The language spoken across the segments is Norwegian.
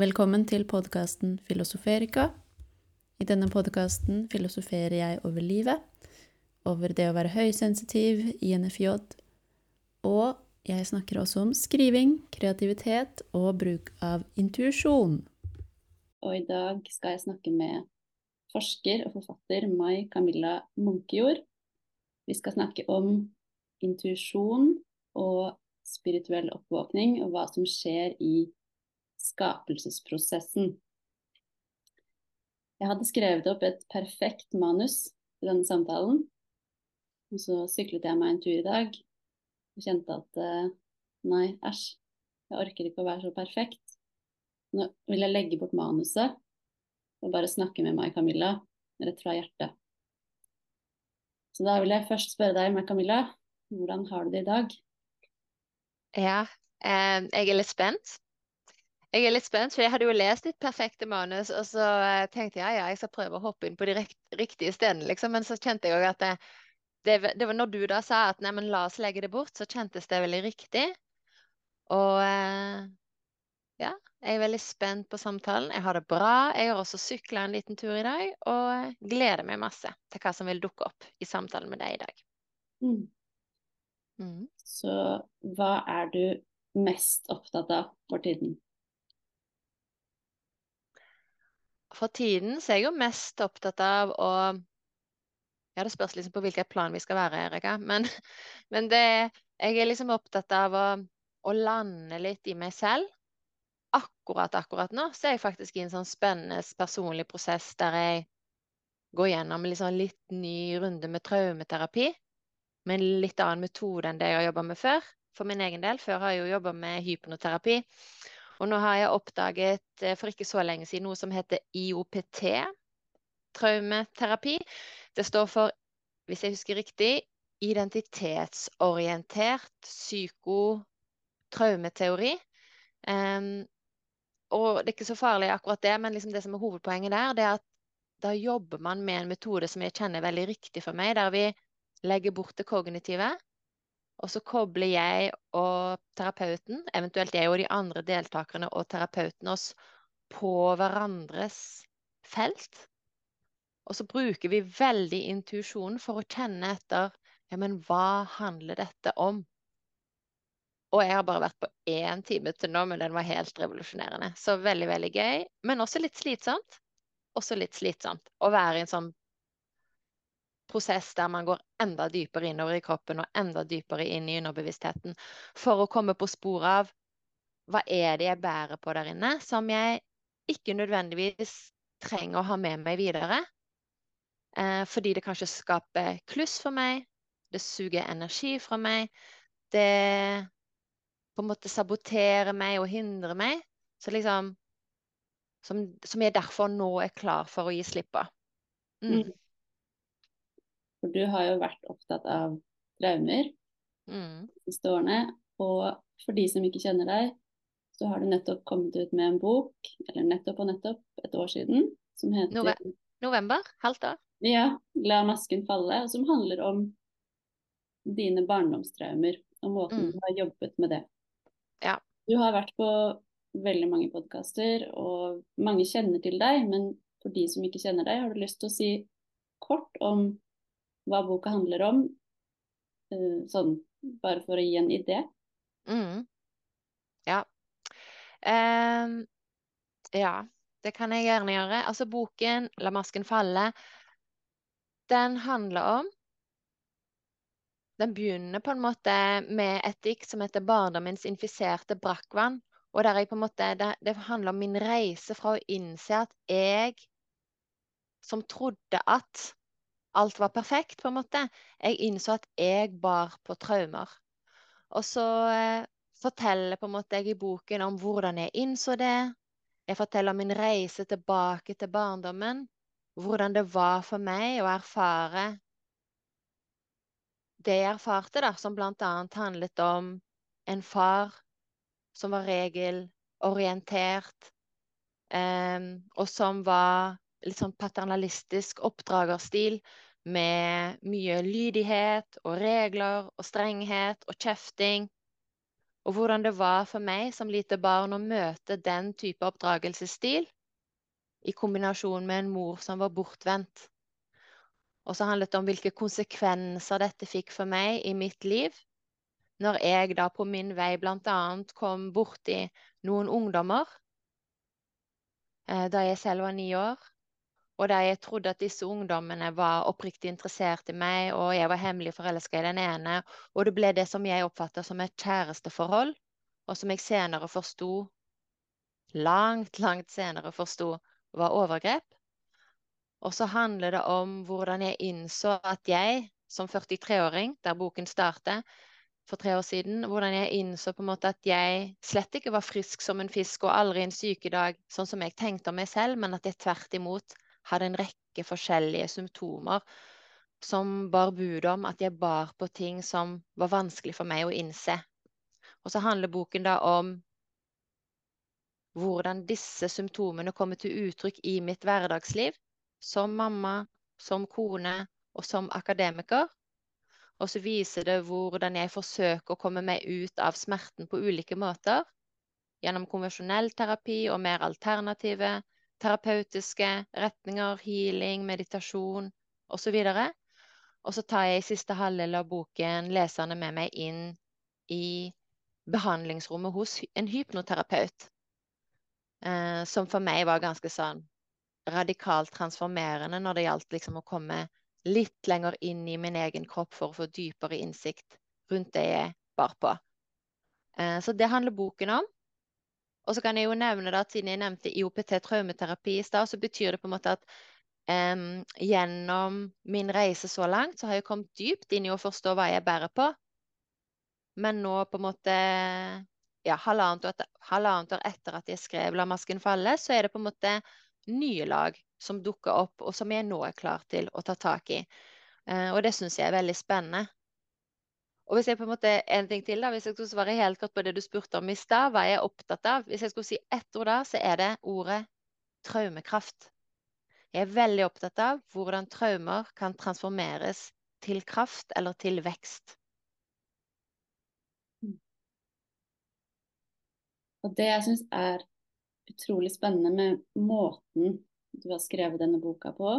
Velkommen til podkasten Filosoferika. I denne podkasten filosoferer jeg over livet, over det å være høysensitiv, INFJ, og jeg snakker også om skriving, kreativitet og bruk av intuisjon. Og i dag skal jeg snakke med forsker og forfatter Mai Camilla Munkejord. Vi skal snakke om intuisjon og spirituell oppvåkning, og hva som skjer i skapelsesprosessen. Jeg hadde skrevet opp et perfekt manus til denne samtalen. Og så syklet jeg meg en tur i dag og kjente at eh, nei, æsj, jeg orker ikke å være så perfekt. Nå vil jeg legge bort manuset og bare snakke med meg, Camilla, rett fra hjertet. Så da vil jeg først spørre deg, meg, Camilla, hvordan har du det i dag? Ja, eh, jeg er litt spent. Jeg er litt spent, for jeg hadde jo lest ditt perfekte manus, og så eh, tenkte jeg ja, jeg skal prøve å hoppe inn på de riktige stedene, liksom. Men så kjente jeg òg at det, det, det, var når du da sa at nei, men la oss legge det bort, så kjentes det veldig riktig. Og eh, ja, jeg er veldig spent på samtalen. Jeg har det bra. Jeg har også sykla en liten tur i dag, og gleder meg masse til hva som vil dukke opp i samtalen med deg i dag. Mm. Mm. Så hva er du mest opptatt av for tiden? For tiden så er jeg jo mest opptatt av å Ja, det spørs liksom på hvilket plan vi skal være, Erika. Men, men det, jeg er liksom opptatt av å, å, lande litt i meg selv. Akkurat akkurat nå så er jeg faktisk i en sånn spennende personlig prosess der jeg går gjennom liksom litt ny runde med traumeterapi. Med en litt annen metode enn det jeg har jobba med før. For min egen del. Før har jeg jo jobba med hypnoterapi. Og nå har jeg oppdaget eh, for ikke så lenge siden noe som heter IOPT, traumeterapi. Det står for, hvis jeg husker riktig, identitetsorientert psykotraumeteori. Um, og det er ikke så farlig akkurat det, men liksom det som er hovedpoenget der, det er at da jobber man med en metode som jeg kjenner er veldig riktig for meg, der vi legger bort det kognitive og så kobler jeg og terapeuten, eventuelt jeg og de andre deltakerne og terapeuten oss på hverandres felt. Og så bruker vi veldig intuisjonen for å kjenne etter ja, men hva handler dette om? Og jeg har bare vært på én time til nå, men den var helt revolusjonerende. Så veldig, veldig gøy. Men også litt slitsomt. Også litt slitsomt å være i en sånn prosess der man går enda dypere innover i kroppen og enda dypere inn i underbevisstheten for å komme på sporet av hva er det jeg bærer på der inne, som jeg ikke nødvendigvis trenger å ha med meg videre. Eh, fordi det kanskje skaper kluss for meg, det suger energi fra meg, det på en måte saboterer meg og hindrer meg. Så liksom Som, som jeg derfor nå er klar for å gi slipp på. Mm. For du har jo vært opptatt av traumer mm. de siste årene. Og for de som ikke kjenner deg, så har du nettopp kommet ut med en bok, eller nettopp og nettopp, et år siden, som heter Nove November? Halvt år? Ja. 'La masken falle', og som handler om dine barndomstraumer og måten mm. du har jobbet med det. Ja. Du har vært på veldig mange podkaster, og mange kjenner til deg, men for de som ikke kjenner deg, har du lyst til å si kort om hva boka handler om, uh, sånn bare for å gi en idé? Mm. Ja. Um, ja, det kan jeg gjerne gjøre. Altså boken 'La masken falle', den handler om Den begynner på en måte med et dikt som heter 'Barndommens infiserte brakkvann'. Og der jeg på en måte, det, det handler om min reise fra å innse at jeg som trodde at alt var perfekt, på en måte. Jeg innså at jeg bar på traumer. Og så eh, forteller på en måte jeg i boken om hvordan jeg innså det. Jeg forteller om min reise tilbake til barndommen. Hvordan det var for meg å erfare det jeg erfarte, da, som annet handlet om en far som var regelorientert, eh, og som var litt sånn paternalistisk oppdragerstil med mye lydighet og regler og strenghet og kjefting. Og hvordan det var for meg som lite barn å møte den type oppdragelsesstil i kombinasjon med en mor som var bortvendt. Og så handlet det om hvilke konsekvenser dette fikk for meg i mitt liv. Når jeg da på min vei bl.a. kom borti noen ungdommer eh, da jeg selv var ni år, og jeg trodde at disse ungdommene var oppriktig interessert i meg, og jeg var hemmelig forelska i den ene, og det ble det som jeg oppfatta som et kjæresteforhold, og som jeg senere forsto, langt, langt senere forsto, var overgrep. Og så handler det om hvordan jeg innså at jeg, som 43-åring, der boken starter, for tre år siden, hvordan jeg innså på en måte at jeg slett ikke var frisk som en fisk og aldri en sykedag, sånn som jeg tenkte om meg selv, men at jeg tvert imot hadde en rekke forskjellige symptomer som bar bud om at jeg bar på ting som var vanskelig for meg å innse. Og så handler boken da om hvordan disse symptomene kommer til uttrykk i mitt hverdagsliv, som mamma, som kone og som akademiker. Og så viser det hvordan jeg forsøker å komme meg ut av smerten på ulike måter. Gjennom konvensjonell terapi og mer alternative terapeutiske retninger, healing, meditasjon osv. Og så tar jeg i siste halvdel av boken leserne med meg inn i behandlingsrommet hos en hypnoterapeut. Eh, som for meg var ganske sånn radikalt transformerende når det gjaldt liksom å komme litt lenger inn i min egen kropp for å få dypere innsikt rundt det jeg bar på. Eh, så det handler boken om. Og så kan jeg jo nevne da, at siden jeg nevnte IOPT traumeterapi i stad, så betyr det på en måte at um, gjennom min reise så langt, så har jeg kommet dypt inn i å forstå hva jeg bærer på. Men nå på en måte ja, halvannet år, halvannet år etter at jeg skrev 'La masken falle', så er det på en måte nye lag som dukker opp, og som jeg nå er klar til å ta tak i. Uh, og det syns jeg er veldig spennende. Og hvis jeg på en måte, en ting til da, hvis jeg skulle svare helt kort på det du spurte om i stad, hva jeg er opptatt av Hvis jeg skulle si ett ord da, så er det ordet traumekraft. Jeg er veldig opptatt av hvordan traumer kan transformeres til kraft eller til vekst. Og det jeg syns er utrolig spennende med måten du har skrevet denne boka på,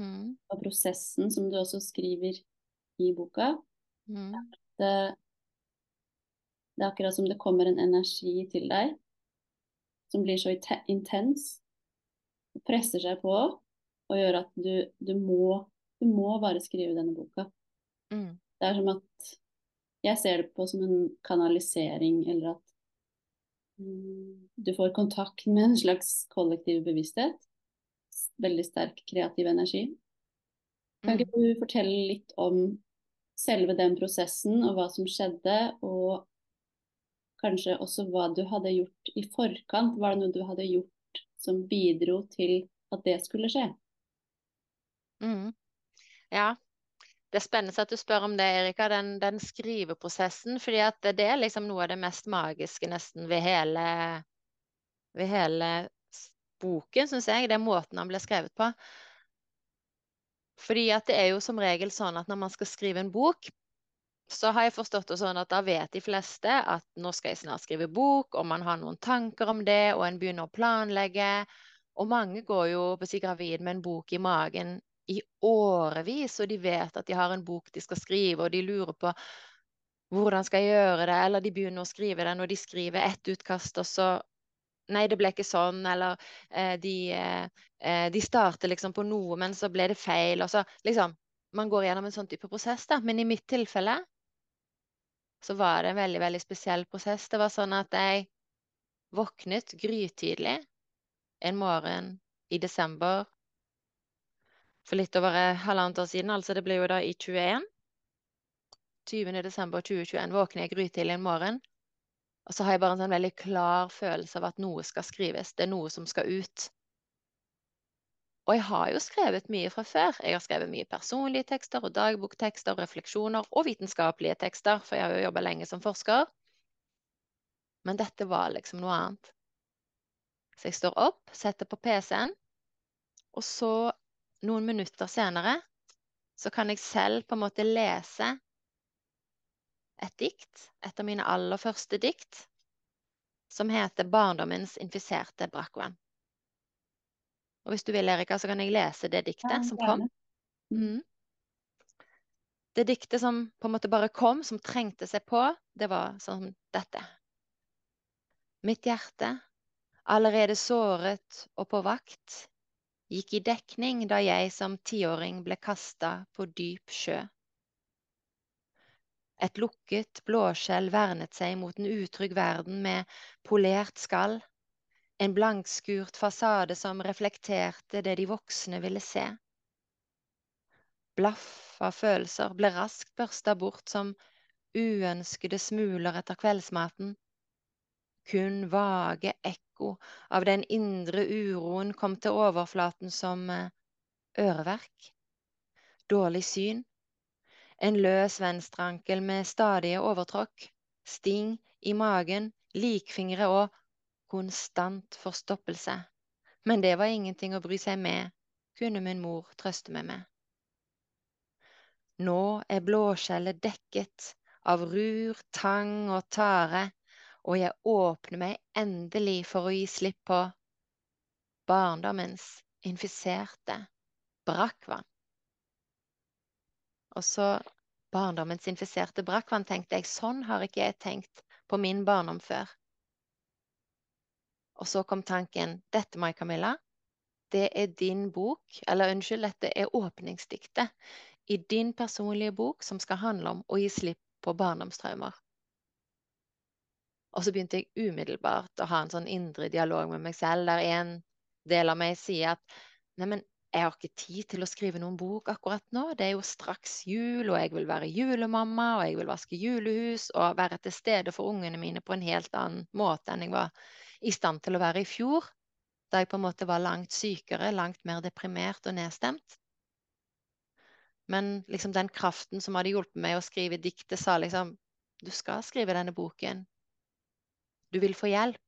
mm. og prosessen som du også skriver i boka, mm. det, det, er akkurat som det kommer en energi til deg som blir så intens, og presser seg på og gjør at du, du, må, du må bare skrive denne boka. Mm. Det er som at jeg ser det på som en kanalisering, eller at du får kontakt med en slags kollektiv bevissthet. Veldig sterk kreativ energi. Kan ikke mm. du fortelle litt om selve den prosessen og hva som skjedde, og kanskje også hva du hadde gjort i forkant? Var det noe du hadde gjort som bidro til at det skulle skje? Mm. Ja, det er spennende at du spør om det, Erika, den, den skriveprosessen. fordi det er liksom noe av det mest magiske nesten ved hele, ved hele boken, syns jeg. Det er måten han ble skrevet på. Fordi at det er jo som regel sånn at når man skal skrive en bok, så har jeg forstått det sånn at da vet de fleste at nå skal jeg snart skrive bok, og man har noen tanker om det, og en begynner å planlegge. Og mange går jo på si gravid med en bok i magen i årevis, og de vet at de har en bok de skal skrive, og de lurer på hvordan skal jeg gjøre det, eller de begynner å skrive den, og de skriver ett utkast, og så Nei, det ble ikke sånn, eller eh, de, eh, de, starter liksom på noe, men så ble det feil, og så liksom Man går gjennom en sånn type prosess, da. Men i mitt tilfelle så var det en veldig, veldig spesiell prosess. Det var sånn at jeg våknet grytidlig en morgen i desember for litt over eh, halvannet år siden. Altså det ble jo da i 21. 20. desember 2021 våkner jeg grytidlig en morgen. Og så har jeg bare en sånn veldig klar følelse av at noe skal skrives. Det er noe som skal ut. Og jeg har jo skrevet mye fra før. Jeg har skrevet mye personlige tekster og dagboktekster, refleksjoner og vitenskapelige tekster, for jeg har jo jobba lenge som forsker. Men dette var liksom noe annet. Så jeg står opp, setter på PC-en, og så noen minutter senere så kan jeg selv på en måte lese et dikt, et av mine aller første dikt, som heter 'Barndommens infiserte brakkvann'. Og hvis du vil, Erika, så kan jeg lese det diktet som kom. Mm. Det diktet som på en måte bare kom, som trengte seg på, det var sånn dette. Mitt hjerte, allerede såret og på vakt, gikk i dekning da jeg som tiåring ble kasta på dyp sjø. Et lukket blåskjell vernet seg mot en utrygg verden med polert skall, en blankskurt fasade som reflekterte det de voksne ville se. Blaff av følelser ble raskt børsta bort som uønskede smuler etter kveldsmaten. Kun vage ekko av den indre uroen kom til overflaten som eh, øreverk. Dårlig syn. En løs venstreankel med stadige overtråkk. Sting i magen, likfingre og konstant forstoppelse. Men det var ingenting å bry seg med, kunne min mor trøste meg med. Nå er blåskjellet dekket av rur, tang og tare, og jeg åpner meg endelig for å gi slipp på barndommens infiserte brakkvann. Og så barndommens infiserte brakkvann, tenkte jeg. Sånn har ikke jeg tenkt på min barndom før. Og så kom tanken dette, Mai Camilla, det er din bok, eller unnskyld, dette er åpningsdiktet i din personlige bok som skal handle om å gi slipp på barndomstraumer. Og så begynte jeg umiddelbart å ha en sånn indre dialog med meg selv, der en del av meg sier at neimen, jeg har ikke tid til å skrive noen bok akkurat nå. Det er jo straks jul, og jeg vil være julemamma, og jeg vil vaske julehus og være til stede for ungene mine på en helt annen måte enn jeg var i stand til å være i fjor, da jeg på en måte var langt sykere, langt mer deprimert og nedstemt. Men liksom den kraften som hadde hjulpet meg å skrive diktet, sa liksom du skal skrive denne boken. Du vil få hjelp.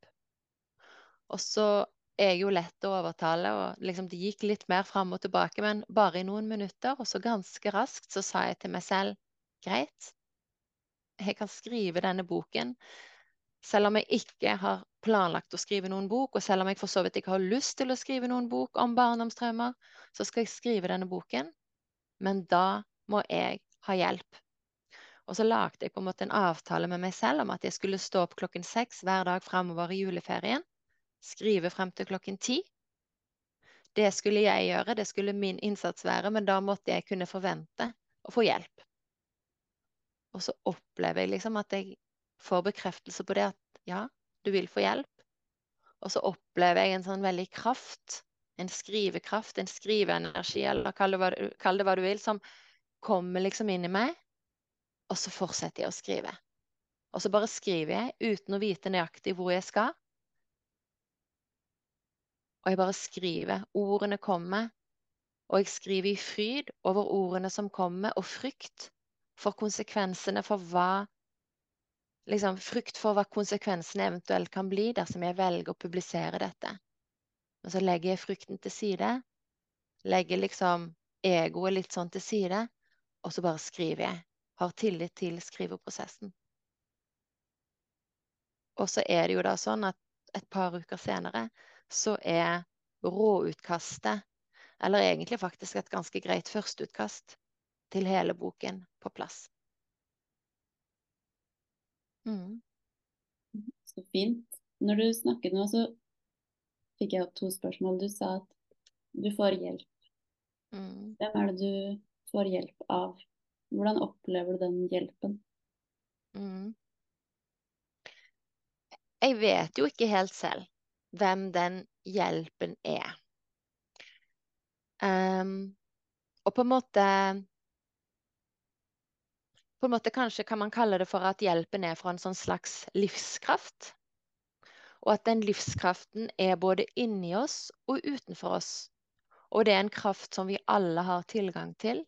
Og så er jo lett å overtale, og liksom det gikk litt mer fram og tilbake, men bare i noen minutter, og så ganske raskt så sa jeg til meg selv greit, jeg kan skrive denne boken. Selv om jeg ikke har planlagt å skrive noen bok, og selv om jeg for så vidt ikke har lyst til å skrive noen bok om barndomstraumer, så skal jeg skrive denne boken. Men da må jeg ha hjelp. Og så lagde jeg på en måte en avtale med meg selv om at jeg skulle stå opp klokken seks hver dag framover i juleferien. Skrive frem til klokken ti. Det skulle jeg gjøre, det skulle min innsats være, men da måtte jeg kunne forvente å få hjelp. Og så opplever jeg liksom at jeg får bekreftelse på det at ja, du vil få hjelp. Og så opplever jeg en sånn veldig kraft, en skrivekraft, en skriveenergi, eller kall det, hva, kall det hva du vil, som kommer liksom inn i meg. Og så fortsetter jeg å skrive. Og så bare skriver jeg uten å vite nøyaktig hvor jeg skal. Og jeg bare skriver. Ordene kommer. Og jeg skriver i fryd over ordene som kommer, og frykt for konsekvensene for hva Liksom frykt for hva konsekvensene eventuelt kan bli dersom jeg velger å publisere dette. Men så legger jeg frykten til side. Legger liksom egoet litt sånn til side, og så bare skriver jeg. Har tillit til skriveprosessen. Og så er det jo da sånn at et par uker senere så er råutkastet, eller egentlig faktisk et ganske greit førsteutkast, til hele boken på plass. Mm. Så fint. Når du snakket nå, så fikk jeg opp to spørsmål. Du sa at du får hjelp. Mm. Hvem er det du får hjelp av? Hvordan opplever du den hjelpen? Mm. Jeg vet jo ikke helt selv hvem den hjelpen er. Um, og på en måte På en måte kanskje kan man kalle det for at hjelpen er fra en sånn slags livskraft. Og at den livskraften er både inni oss og utenfor oss. Og det er en kraft som vi alle har tilgang til,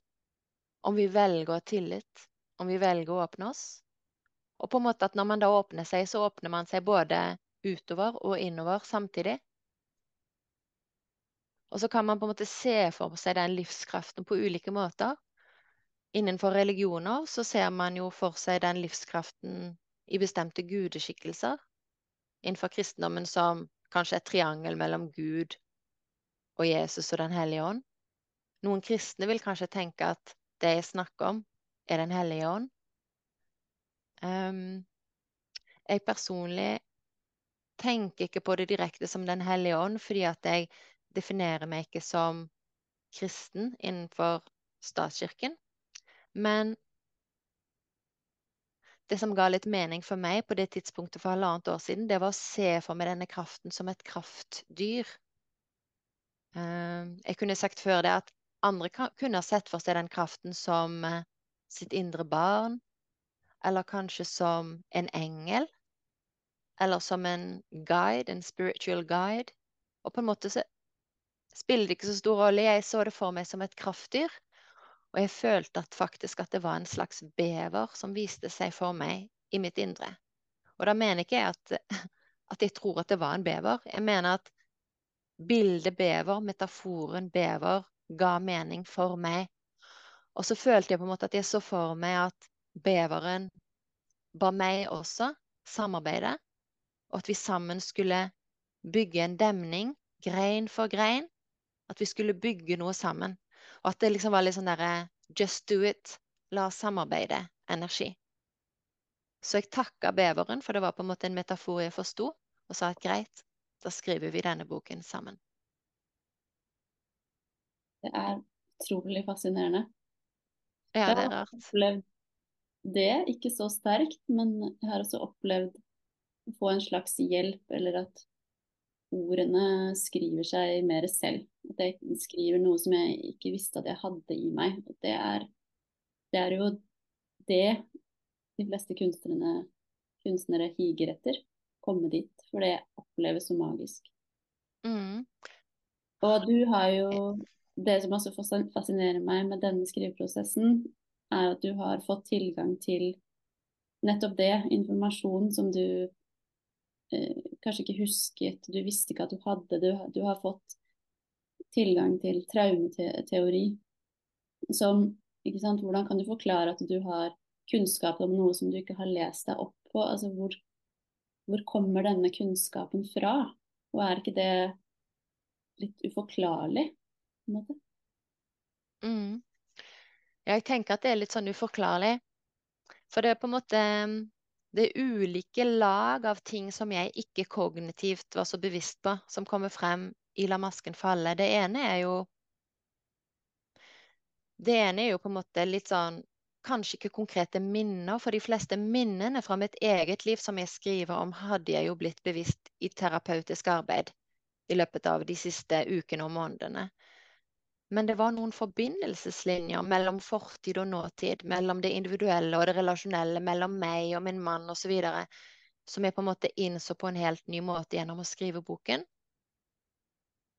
om vi velger å tillit, om vi velger å åpne oss. Og på en måte at når man da åpner seg, så åpner man seg både utover og innover samtidig. Og så kan man på en måte se for seg den livskraften på ulike måter. innenfor religioner så ser man jo for seg den livskraften i bestemte gudeskikkelser. Innenfor kristendommen som kanskje et triangel mellom Gud og Jesus og Den hellige ånd. Noen kristne vil kanskje tenke at det jeg snakker om, er Den hellige ånd. Um, jeg personlig tenker ikke på det direkte som Den hellige ånd, fordi at jeg definerer meg ikke som kristen innenfor statskirken. Men det som ga litt mening for meg på det tidspunktet for halvannet år siden, det var å se for meg denne kraften som et kraftdyr. Ehm, jeg kunne sagt før det at andre kunne ha sett for seg den kraften som eh, sitt indre barn, eller kanskje som en engel, eller som en guide, en spiritual guide. Og på en måte så spiller det ikke så stor rolle. Jeg så det for meg som et kraftdyr. Og jeg følte at faktisk at det var en slags bever som viste seg for meg i mitt indre. Og da mener ikke jeg at, at jeg tror at det var en bever. Jeg mener at bildet bever, metaforen bever, ga mening for meg. Og så følte jeg på en måte at jeg så for meg at beveren ba meg også samarbeide, og at vi sammen skulle bygge en demning, grein for grein. At vi skulle bygge noe sammen. Og at det liksom var litt sånn derre just do it, la oss samarbeide, energi. Så jeg takka beveren, for det var på en måte en metafor jeg forsto, og sa at greit, da skriver vi denne boken sammen. Det er utrolig fascinerende. Ja, det er rart. Jeg har opplevd det, ikke så sterkt, men jeg har også opplevd få en slags hjelp, eller at ordene skriver seg mer selv. At jeg skriver noe som jeg ikke visste at jeg hadde i meg. Det er, det er jo det de fleste kunstnerne, kunstnere higer etter. Komme dit. For det oppleves så magisk. Mm. Og du har jo Det som også fascinerer meg med denne skriveprosessen, er at du har fått tilgang til nettopp det, informasjon som du kanskje ikke husket, du visste ikke at du hadde. Du, du har fått tilgang til traumeteori. Som, ikke sant, hvordan kan du forklare at du har kunnskap om noe som du ikke har lest deg opp på? Altså, hvor, hvor kommer denne kunnskapen fra? Og er ikke det litt uforklarlig? på en måte? Mm. Jeg tenker at det er litt sånn uforklarlig. For det er på en måte det er ulike lag av ting som jeg ikke kognitivt var så bevisst på, som kommer frem i La masken falle. Det ene er jo Det ene er jo på en måte litt sånn Kanskje ikke konkrete minner, for de fleste minnene fra mitt eget liv som jeg skriver om, hadde jeg jo blitt bevisst i terapeutisk arbeid i løpet av de siste ukene og månedene. Men det var noen forbindelseslinjer mellom fortid og nåtid, mellom det individuelle og det relasjonelle, mellom meg og min mann osv., som jeg på en måte innså på en helt ny måte gjennom å skrive boken.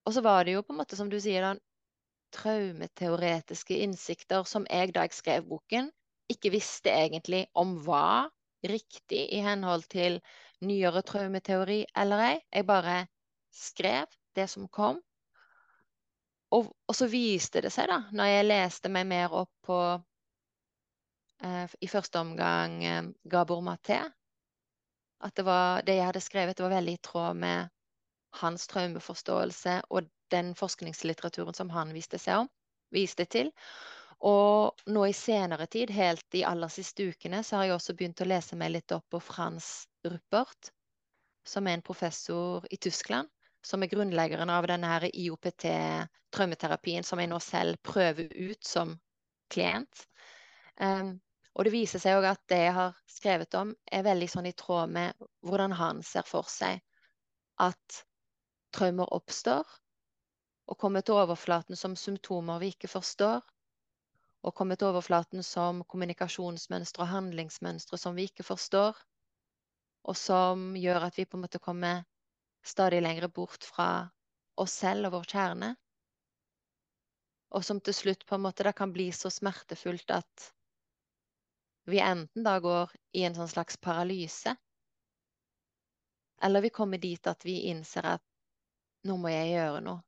Og så var det jo på en måte, som du sier, da, traumeteoretiske innsikter som jeg da jeg skrev boken, ikke visste egentlig om var riktig i henhold til nyere traumeteori eller ei. Jeg bare skrev det som kom, og, og, så viste det seg, da, når jeg leste meg mer opp på eh, I første omgang eh, Gabor Maté, at det, var, det jeg hadde skrevet, det var veldig i tråd med hans traumeforståelse og den forskningslitteraturen som han viste seg om, viste til. Og nå i senere tid, helt de aller siste ukene, så har jeg også begynt å lese meg litt opp på Frans Ruppert, som er en professor i Tyskland, som er grunnleggeren av denne her IOPT, traumeterapien, som jeg nå selv prøver ut som klient. Um, og det viser seg òg at det jeg har skrevet om, er veldig sånn i tråd med hvordan han ser for seg at traumer oppstår og kommer til overflaten som symptomer vi ikke forstår, og kommer til overflaten som kommunikasjonsmønstre og handlingsmønstre som vi ikke forstår, og som gjør at vi på en måte kommer stadig lenger bort fra oss selv og vår kjerne. Og som til slutt på en måte da kan bli så smertefullt at vi enten da går i en sånn slags paralyse, eller vi kommer dit at vi innser at nå må jeg gjøre noe.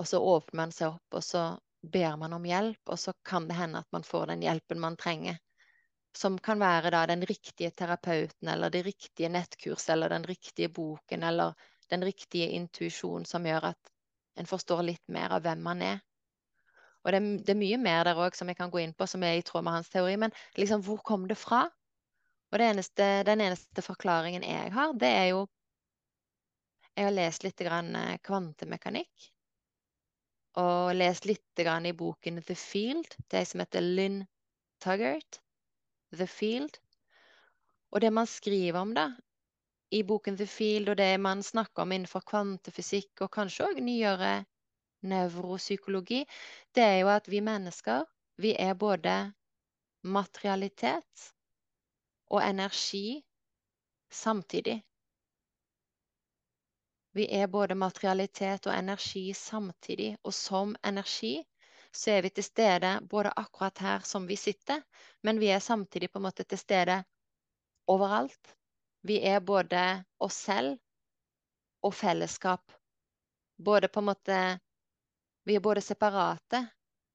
Og så åpner man seg opp, og så ber man om hjelp, og så kan det hende at man får den hjelpen man trenger. Som kan være da den riktige terapeuten, eller det riktige nettkurset, eller den riktige boken, eller den riktige intuisjonen som gjør at en forstår litt mer av hvem man er. Og det, det er mye mer der òg som jeg kan gå inn på, som er i tråd med hans teori. Men liksom, hvor kom det fra? Og det eneste, den eneste forklaringen jeg har, det er jo Jeg har lest litt grann eh, kvantemekanikk. Og lest litt grann i boken The Field, det som heter Lynn Tuggart. The Field. Og det man skriver om, da, i boken The Field, og det man snakker om innenfor kvantefysikk, og kanskje òg nyere nevropsykologi, det er jo at vi mennesker, vi er både materialitet og energi samtidig. Vi er både materialitet og energi samtidig, og som energi så er vi til stede både akkurat her som vi sitter, men vi er samtidig på en måte til stede overalt. Vi er både oss selv og fellesskap. Både på en måte Vi er både separate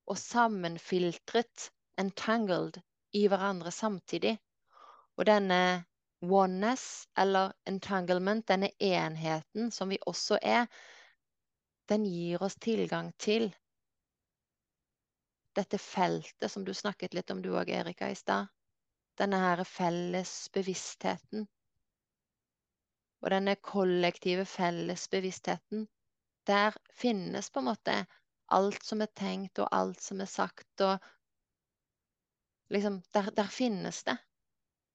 og sammenfiltret, entangled, i hverandre samtidig. Og denne oneness, eller entanglement, denne enheten som vi også er, den gir oss tilgang til dette feltet som du snakket litt om du òg, Erika, i stad. Denne her felles bevisstheten. Og denne kollektive felles bevisstheten. Der finnes på en måte alt som er tenkt, og alt som er sagt, og liksom Der, der finnes det.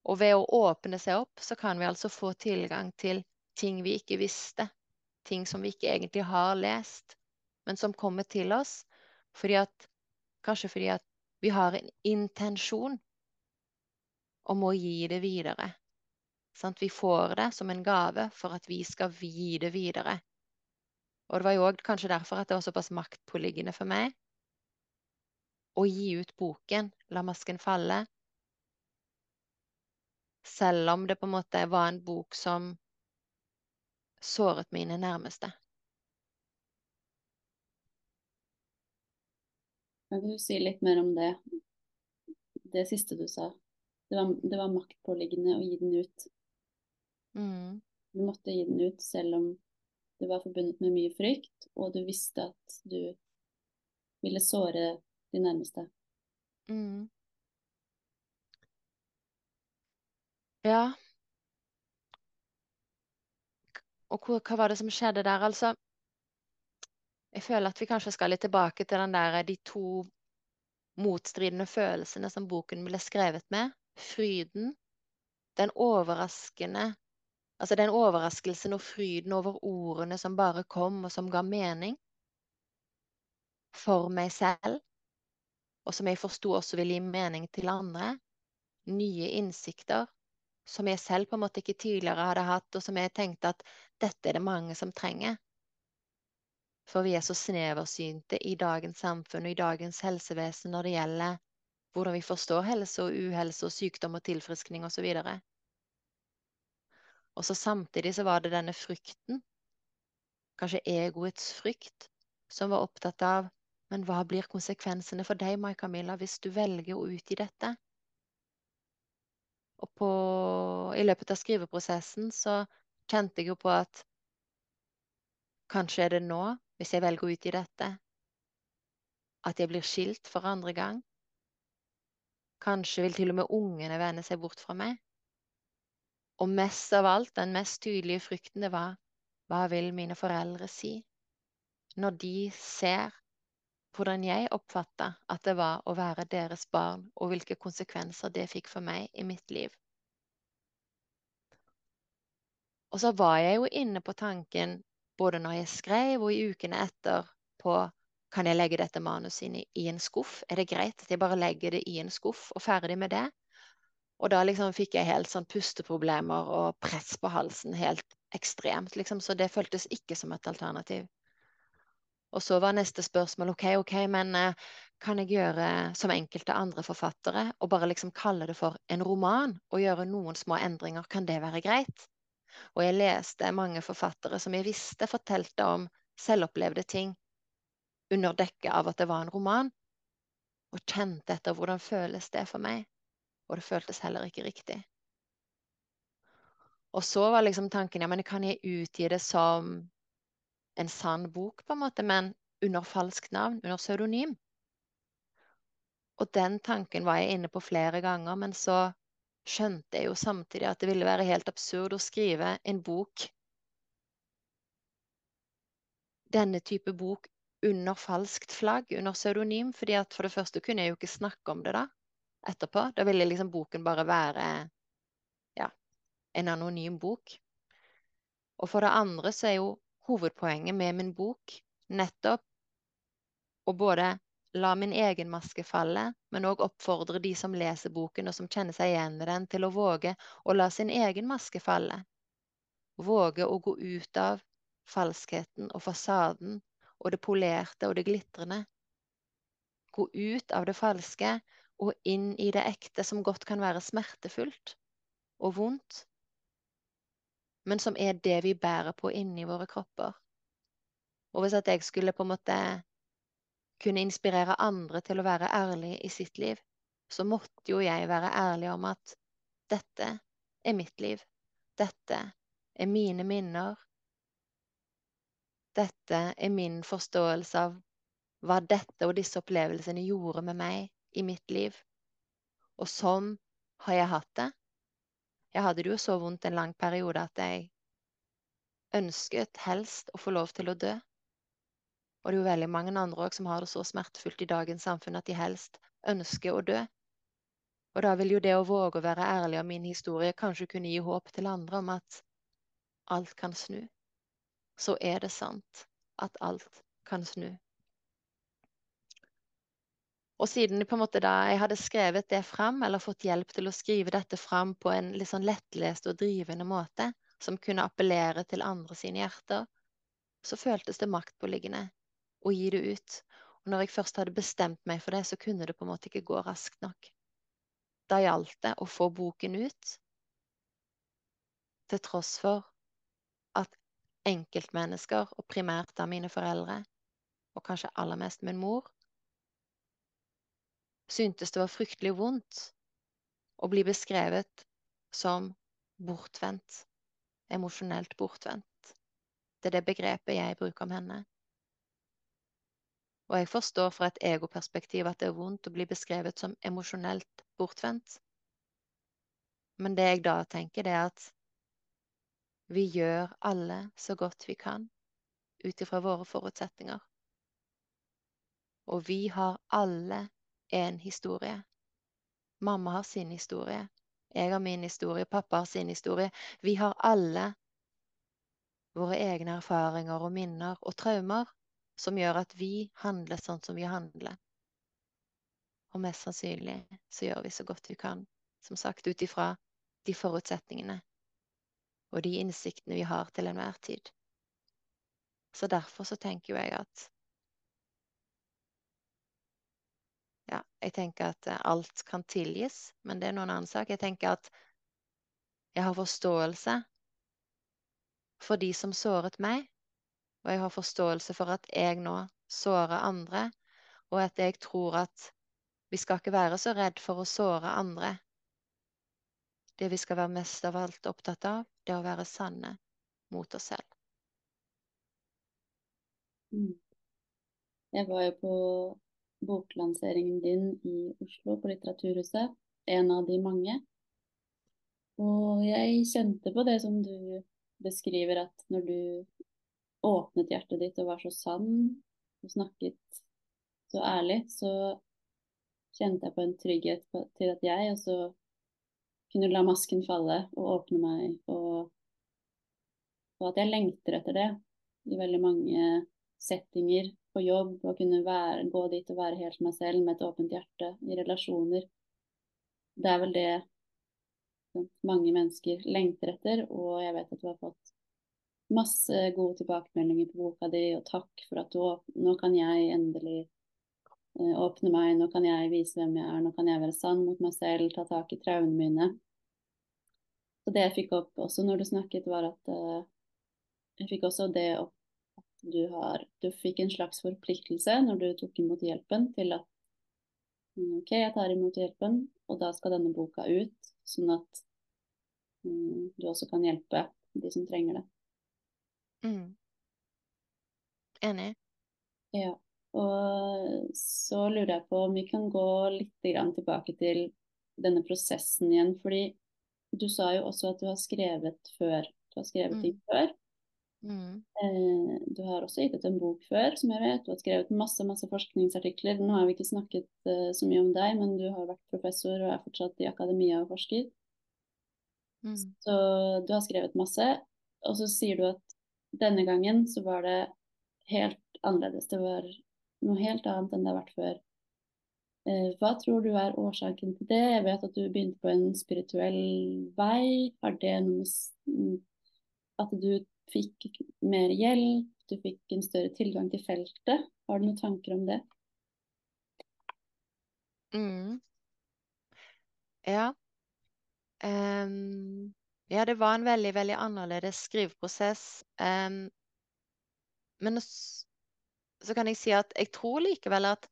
Og ved å åpne seg opp, så kan vi altså få tilgang til ting vi ikke visste. Ting som vi ikke egentlig har lest, men som kommer til oss fordi at Kanskje fordi at vi har en intensjon om å gi det videre. Sånn, vi får det som en gave for at vi skal gi det videre. Og det var jo òg kanskje derfor at det var såpass maktpåliggende for meg å gi ut boken 'La masken falle', selv om det på en måte var en bok som såret mine nærmeste. Kan du si litt mer om det? Det siste du sa. Det var, det var maktpåliggende å gi den ut. Mm. Du måtte gi den ut selv om det var forbundet med mye frykt, og du visste at du ville såre de nærmeste. Mm. Ja. Og hva, hva var det som skjedde der, altså? Jeg føler at vi kanskje skal litt tilbake til den der, de to motstridende følelsene som boken ble skrevet med. Fryden. Den overraskende Altså den overraskelsen og fryden over ordene som bare kom, og som ga mening. For meg selv. Og som jeg forsto også ville gi mening til andre. Nye innsikter som jeg selv på en måte ikke tidligere hadde hatt, og som jeg tenkte at dette er det mange som trenger. For vi er så sneversynte i dagens samfunn og i dagens helsevesen når det gjelder hvordan vi forstår helse og uhelse og sykdom og tilfriskning osv. Og, og så samtidig så var det denne frykten, kanskje egoets frykt, som var opptatt av men hva blir konsekvensene for deg, Mai Camilla, hvis du velger å utgi dette? Og på, i løpet av skriveprosessen så kjente jeg jo på at kanskje er det nå, hvis jeg velger ut i dette, at jeg blir skilt for andre gang. Kanskje vil til og med ungene vende seg bort fra meg. Og mest av alt, den mest tydelige frykten, det var hva vil mine foreldre si når de ser hvordan jeg oppfatta at det var å være deres barn, og hvilke konsekvenser det fikk for meg i mitt liv. Og så var jeg jo inne på tanken, både når jeg skrev og i ukene etter, på kan jeg legge dette manuset inn i, i en skuff? Er det greit at jeg bare legger det i en skuff og ferdig med det? Og da liksom fikk jeg helt sånn pusteproblemer og press på halsen, helt ekstremt, liksom, så det føltes ikke som et alternativ. Og så var neste spørsmål OK, OK, men eh, kan jeg gjøre som enkelte andre forfattere og bare liksom kalle det for en roman og gjøre noen små endringer? Kan det være greit? Og jeg leste mange forfattere som jeg visste fortalte om selvopplevde ting. under dekke av at det var en roman, og kjente etter hvordan føles det for meg. Og det føltes heller ikke riktig. Og så var liksom tanken ja, men kan jeg utgi det som en sann bok, på en måte, men under falskt navn, under pseudonym? Og den tanken var jeg inne på flere ganger, men så skjønte jeg jo samtidig at det ville være helt absurd å skrive en bok Denne type bok under falskt flagg, under pseudonym, fordi at for det første kunne jeg jo ikke snakke om det da, etterpå. Da ville liksom boken bare være ja, en anonym bok. Og for det andre så er jo hovedpoenget med min bok nettopp å både la min egen maske falle, men òg oppfordre de som leser boken og som kjenner seg igjen i den, til å våge å la sin egen maske falle. Våge å gå ut av falskheten og fasaden og det polerte og det glitrende. Gå ut av det falske og inn i det ekte, som godt kan være smertefullt og vondt, men som er det vi bærer på inni våre kropper. Og hvis at jeg skulle på en måte kunne inspirere andre til å være ærlig i sitt liv, så måtte jo jeg være ærlig om at dette er mitt liv. Dette er mine minner. Dette er min forståelse av hva dette og disse opplevelsene gjorde med meg i mitt liv. Og sånn har jeg hatt det. Jeg hadde det jo så vondt en lang periode at jeg ønsket helst å få lov til å dø. Og det er jo veldig mange andre òg som har det så smertefullt i dagens samfunn at de helst ønsker å dø. Og da vil jo det å våge å være ærlig om min historie kanskje kunne gi håp til andre om at alt kan snu. Så er det sant at alt kan snu. Og siden måte da jeg hadde skrevet det fram, eller fått hjelp til å skrive dette fram på en litt sånn lettlest og drivende måte, som kunne appellere til andre sine hjerter, så føltes det maktpåliggende og gi det ut. Og når jeg først hadde bestemt meg for det, så kunne det på en måte ikke gå raskt nok. Da gjaldt det å få boken ut, til tross for at enkeltmennesker, og primært av mine foreldre, og kanskje aller mest min mor, syntes det var fryktelig vondt å bli beskrevet som bortvendt, emosjonelt bortvendt. Det er det begrepet jeg bruker om henne. Og jeg forstår fra et egoperspektiv at det er vondt å bli beskrevet som emosjonelt bortvendt. Men det jeg da tenker, det er at vi gjør alle så godt vi kan ut ifra våre forutsetninger. Og vi har alle en historie. Mamma har sin historie. Jeg har min historie. Pappa har sin historie. Vi har alle våre egne erfaringer og minner og traumer som gjør at vi handler sånn som vi handler. Og mest sannsynlig så gjør vi så godt vi kan, som sagt ut ifra de forutsetningene og de innsiktene vi har til enhver tid. Så derfor så tenker jo jeg at Ja, jeg tenker at eh, alt kan tilgis, men det er noen annen sak. Jeg tenker at jeg har forståelse for de som såret meg, og jeg har forståelse for at jeg nå sårer andre, og at jeg tror at vi skal ikke være så redd for å såre andre. Det vi skal være mest av alt opptatt av, det er å være sanne mot oss selv. Mm. Jeg var jo på boklanseringen din i Oslo, på Litteraturhuset. En av de mange. Og jeg kjente på det som du beskriver, at når du åpnet hjertet ditt og var så sann og snakket så ærlig, så kjente jeg på en trygghet på, til at jeg også kunne la masken falle og åpne meg, og, og at jeg lengter etter det i veldig mange settinger på jobb, å kunne være, gå dit og være helt meg selv med et åpent hjerte i relasjoner. Det er vel det mange mennesker lengter etter, og jeg vet at du har fått masse gode tilbakemeldinger på boka di, og takk for at du Nå kan jeg endelig eh, åpne meg, nå kan jeg vise hvem jeg er, nå kan jeg være sann mot meg selv, ta tak i traumene mine. Så det jeg fikk opp også når du snakket, var at uh, jeg fikk også det opp at du har Du fikk en slags forpliktelse når du tok imot hjelpen til at mm, OK, jeg tar imot hjelpen, og da skal denne boka ut, sånn at mm, du også kan hjelpe de som trenger det. Mm. Enig. Ja. Og så lurer jeg på om vi kan gå litt tilbake til denne prosessen igjen. Fordi du sa jo også at du har skrevet før. Du har skrevet Mm. ting før. Mm. Eh, du har også gitt ut en bok før, som jeg vet. Du har skrevet masse masse forskningsartikler. Nå har vi ikke snakket uh, så mye om deg, men du har vært professor og er fortsatt i akademia og forsker. Mm. Så du har skrevet masse. Og så sier du at denne gangen så var det helt annerledes. Det var noe helt annet enn det har vært før. Eh, Hva tror du er årsaken til det? Jeg vet at du begynte på en spirituell vei. Har det noe mm, At du fikk mer hjelp, du fikk en større tilgang til feltet? Har du noen tanker om det? Mm. Ja. Ehm, ja, det var en veldig, veldig annerledes skriveprosess. Ehm, men s- så kan jeg si at jeg tror likevel at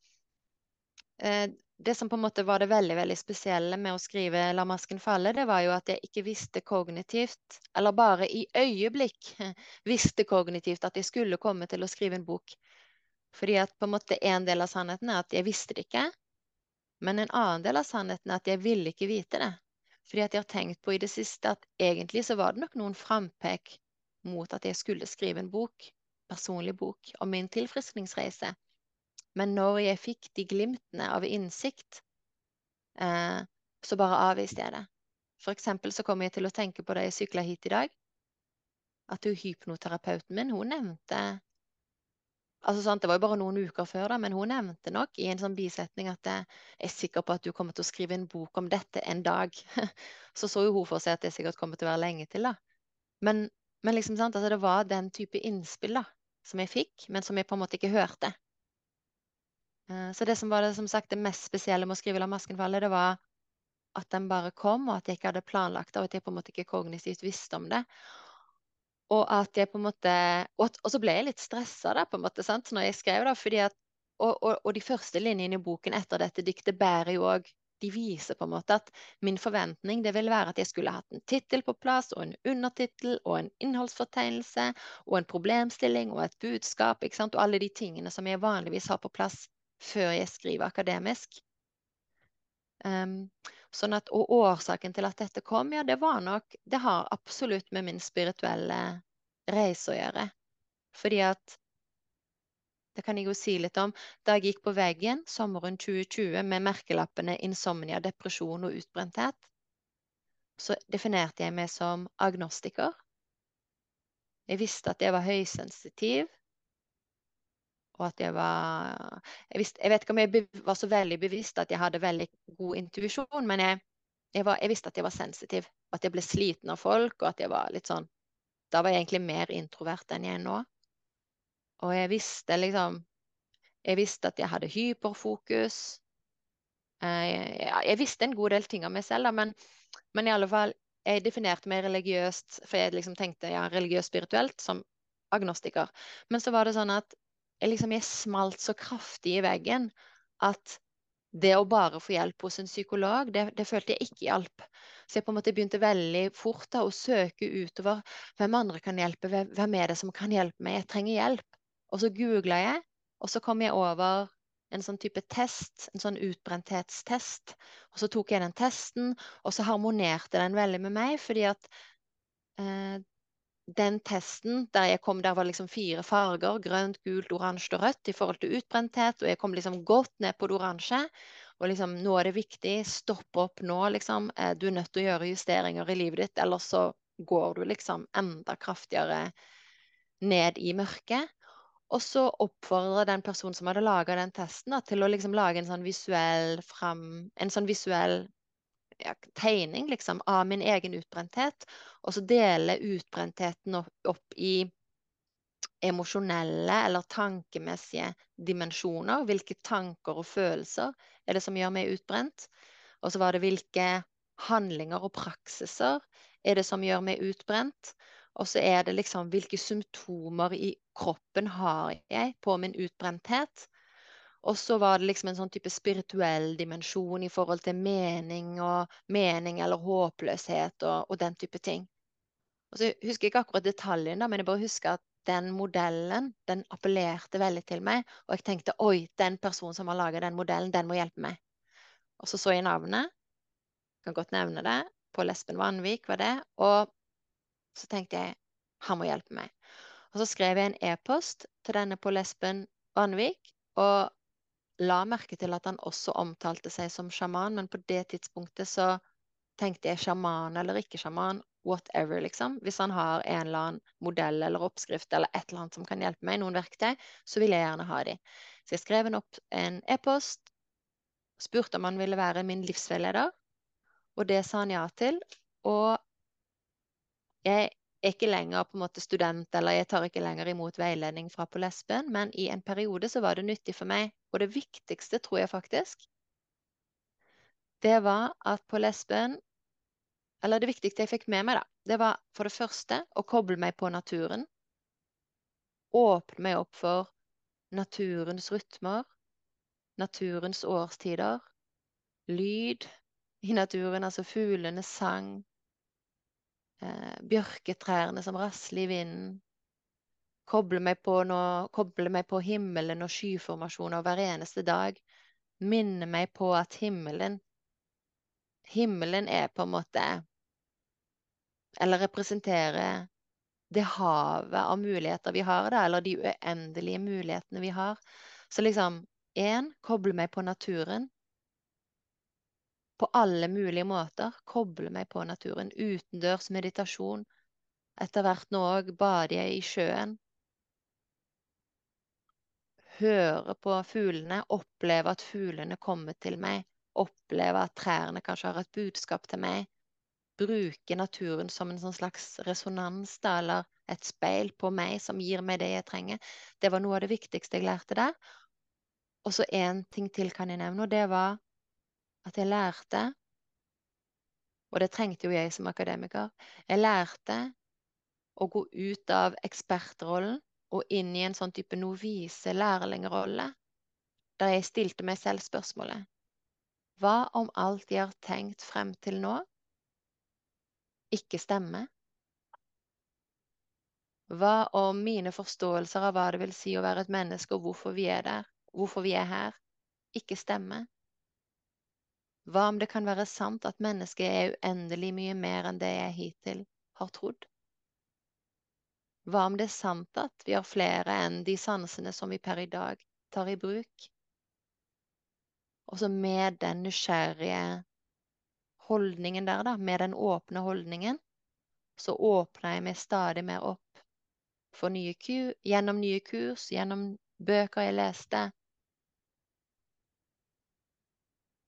eh, det som på en måte var det veldig, veldig spesielle med å skrive 'La masken falle', det var jo at jeg ikke visste kognitivt, eller bare i øyeblikk visste kognitivt at jeg skulle komme til å skrive en bok. Fordi at på en måte en del av sannheten er at jeg visste det ikke. Men en annen del av sannheten er at jeg ville ikke vite det. Fordi at jeg har tenkt på i det siste at egentlig så var det nok noen frampek mot at jeg skulle skrive en bok, personlig bok, om min tilfriskningsreise. Men når jeg fikk de glimtene av innsikt, eh, så bare avviste jeg det. For eksempel så kom jeg til å tenke på da jeg sykla hit i dag, at hun hypnoterapeuten min, hun nevnte Altså sant, Det var jo bare noen uker før, da, men hun nevnte nok i en sånn bisetning at jeg er sikker på at du kommer til å skrive en bok om dette en dag. Så så jo hun for seg at det sikkert kommer til å være lenge til, da. Men, men liksom sant, altså det var den type innspill da, som jeg fikk, men som jeg på en måte ikke hørte. Eh, Så det som var det, som sagt, det mest spesielle med å skrive 'La masken falle', det var at den bare kom, og at jeg ikke hadde planlagt det, og at jeg på en måte ikke kognitivt visste om det. Og at jeg på en måte Og, at, og så ble jeg litt stressa da, på en måte, sant, når jeg skrev da, fordi at og, og, og de første linjene i boken etter dette diktet bærer jo òg De viser på en måte at min forventning det ville være at jeg skulle hatt en tittel på plass, og en undertittel, og en innholdsfortegnelse, og en problemstilling, og et budskap, ikke sant, og alle de tingene som jeg vanligvis har på plass før jeg skriver akademisk. Um, sånn at, og årsaken til at dette kom, ja, det var nok Det har absolutt med min spirituelle reise å gjøre. Fordi at Det kan jeg jo si litt om. Da jeg gikk på veggen sommeren 2020 med merkelappene insomnia, depresjon og utbrenthet, så definerte jeg meg som agnostiker. Jeg visste at jeg var høysensitiv, og at jeg var jeg, visste, jeg vet ikke om jeg var så veldig bevisst at jeg hadde veldig god intuisjon, men jeg, jeg, var, jeg visste at jeg var sensitiv. At jeg ble sliten av folk, og at jeg var litt sånn Da var jeg egentlig mer introvert enn jeg er nå. Og jeg visste liksom Jeg visste at jeg hadde hyperfokus. Eh, Jeg, jeg visste en god del ting om meg selv, da, men, men i alle fall Jeg definerte meg religiøst, for jeg liksom tenkte ja, religiøst spirituelt, som agnostiker. Men så var det sånn at jeg liksom jeg smalt så kraftig i veggen at det å bare få hjelp hos en psykolog, det, det følte jeg ikke hjalp. Så jeg på en måte begynte veldig fort da å søke utover hvem andre kan hjelpe, hvem, er det som kan hjelpe meg, jeg trenger hjelp. Og så googla jeg, og så kom jeg over en sånn type test, en sånn utbrenthetstest. Og så tok jeg den testen, og så harmonerte den veldig med meg, fordi at eh, den testen der jeg kom, der var liksom fire farger, grønt, gult, oransje og rødt i forhold til utbrenthet, og jeg kom liksom godt ned på det oransje. Og liksom, nå er det viktig, stopp opp nå, liksom. Eh, Du er nødt til å gjøre justeringer i livet ditt, ellers så går du liksom enda kraftigere ned i mørket. Og så oppfordrer den personen som hadde laga den testen, da, til å liksom lage en sånn visuell fram, en sånn visuell ja, tegning liksom, av min egen utbrenthet, og så dele utbrentheten opp, i emosjonelle eller tankemessige dimensjoner. Hvilke tanker og følelser er det som gjør meg utbrent? Og så var det hvilke handlinger og praksiser er det som gjør meg utbrent? Og så er det liksom hvilke symptomer i kroppen har jeg på min utbrenthet. Og så var det liksom en sånn type spirituell dimensjon i forhold til mening og mening eller håpløshet og, og den type ting. Og så husker jeg ikke akkurat detaljen, da, men jeg bare husker at den modellen den appellerte veldig til meg. Og jeg tenkte oi, den personen som har laga den modellen, den må hjelpe meg. Og så så jeg navnet. Kan godt nevne det. Pål Espen Vanvik var det. Og så tenkte jeg han må hjelpe meg. Og så skrev jeg en e-post til denne Pål Espen Vanvik. Og la merke til at han også omtalte seg som sjaman, men på det tidspunktet så tenkte jeg sjaman eller ikke sjaman whatever, liksom. Hvis han har en eller annen modell eller oppskrift eller et eller annet som kan hjelpe meg, noen verktøy, så vil jeg gjerne ha de. Så jeg skrev en opp en e-post, spurte om han ville være min livsveileder, og det sa han ja til. Og jeg er ikke lenger på en måte student, eller jeg tar ikke lenger imot veiledning fra på lesben, men i en periode så var det nyttig for meg. Og det viktigste, tror jeg faktisk, det var at på lesben eller det viktigste jeg fikk med meg, da, det var for det første å koble meg på naturen. Åpne meg opp for naturens rytmer, naturens årstider, lyd i naturen, altså fuglenes sang, eh, bjørketrærne som rasler i vinden. Koble meg, noe, koble meg på himmelen og skyformasjoner hver eneste dag. Minne meg på at himmelen Himmelen er på en måte Eller representerer det havet av muligheter vi har, da, eller de uendelige mulighetene vi har. Så liksom én koble meg på naturen. På alle mulige måter. Koble meg på naturen. Utendørs meditasjon. Etter hvert nå òg jeg i sjøen. Høre på fuglene, oppleve at fuglene kommer til meg oppleve at trærne kanskje har et budskap til meg. Bruke naturen som en sånn slags resonans da, eller et speil på meg som gir meg det jeg trenger. Det var noe av det viktigste jeg lærte der. Og så én ting til kan jeg nevne, og det var at jeg lærte Og det trengte jo jeg som akademiker. Jeg lærte å gå ut av ekspertrollen og inn i en sånn type novise-lærlingrolle, der jeg stilte meg selv spørsmålet hva om alt jeg har tenkt frem til nå, ikke stemmer? Hva om mine forståelser av hva det vil si å være et menneske, og hvorfor vi er der, hvorfor vi er her, ikke stemmer? Hva om det kan være sant at mennesket er uendelig mye mer enn det jeg hittil har trodd? Hva om det er sant at vi har flere enn de sansene som vi per i dag tar i bruk? Og så med den nysgjerrige holdningen der, da, med den åpne holdningen, så åpner jeg meg stadig mer opp for nye kurs, gjennom nye kurs, gjennom bøker jeg leste.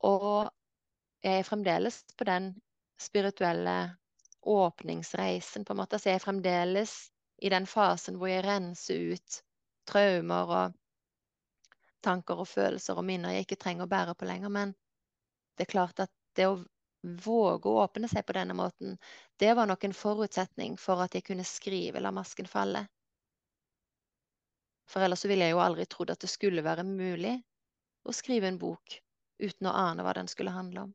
Og jeg er fremdeles på den spirituelle åpningsreisen, på en måte. Så jeg er fremdeles i den fasen hvor jeg renser ut traumer og tanker og følelser og minner jeg ikke trenger å bære på lenger. Men det er klart at det å våge å åpne seg på denne måten, det var nok en forutsetning for at jeg kunne skrive 'La masken falle'. For ellers ville jeg jo aldri trodd at det skulle være mulig å skrive en bok uten å ane hva den skulle handle om.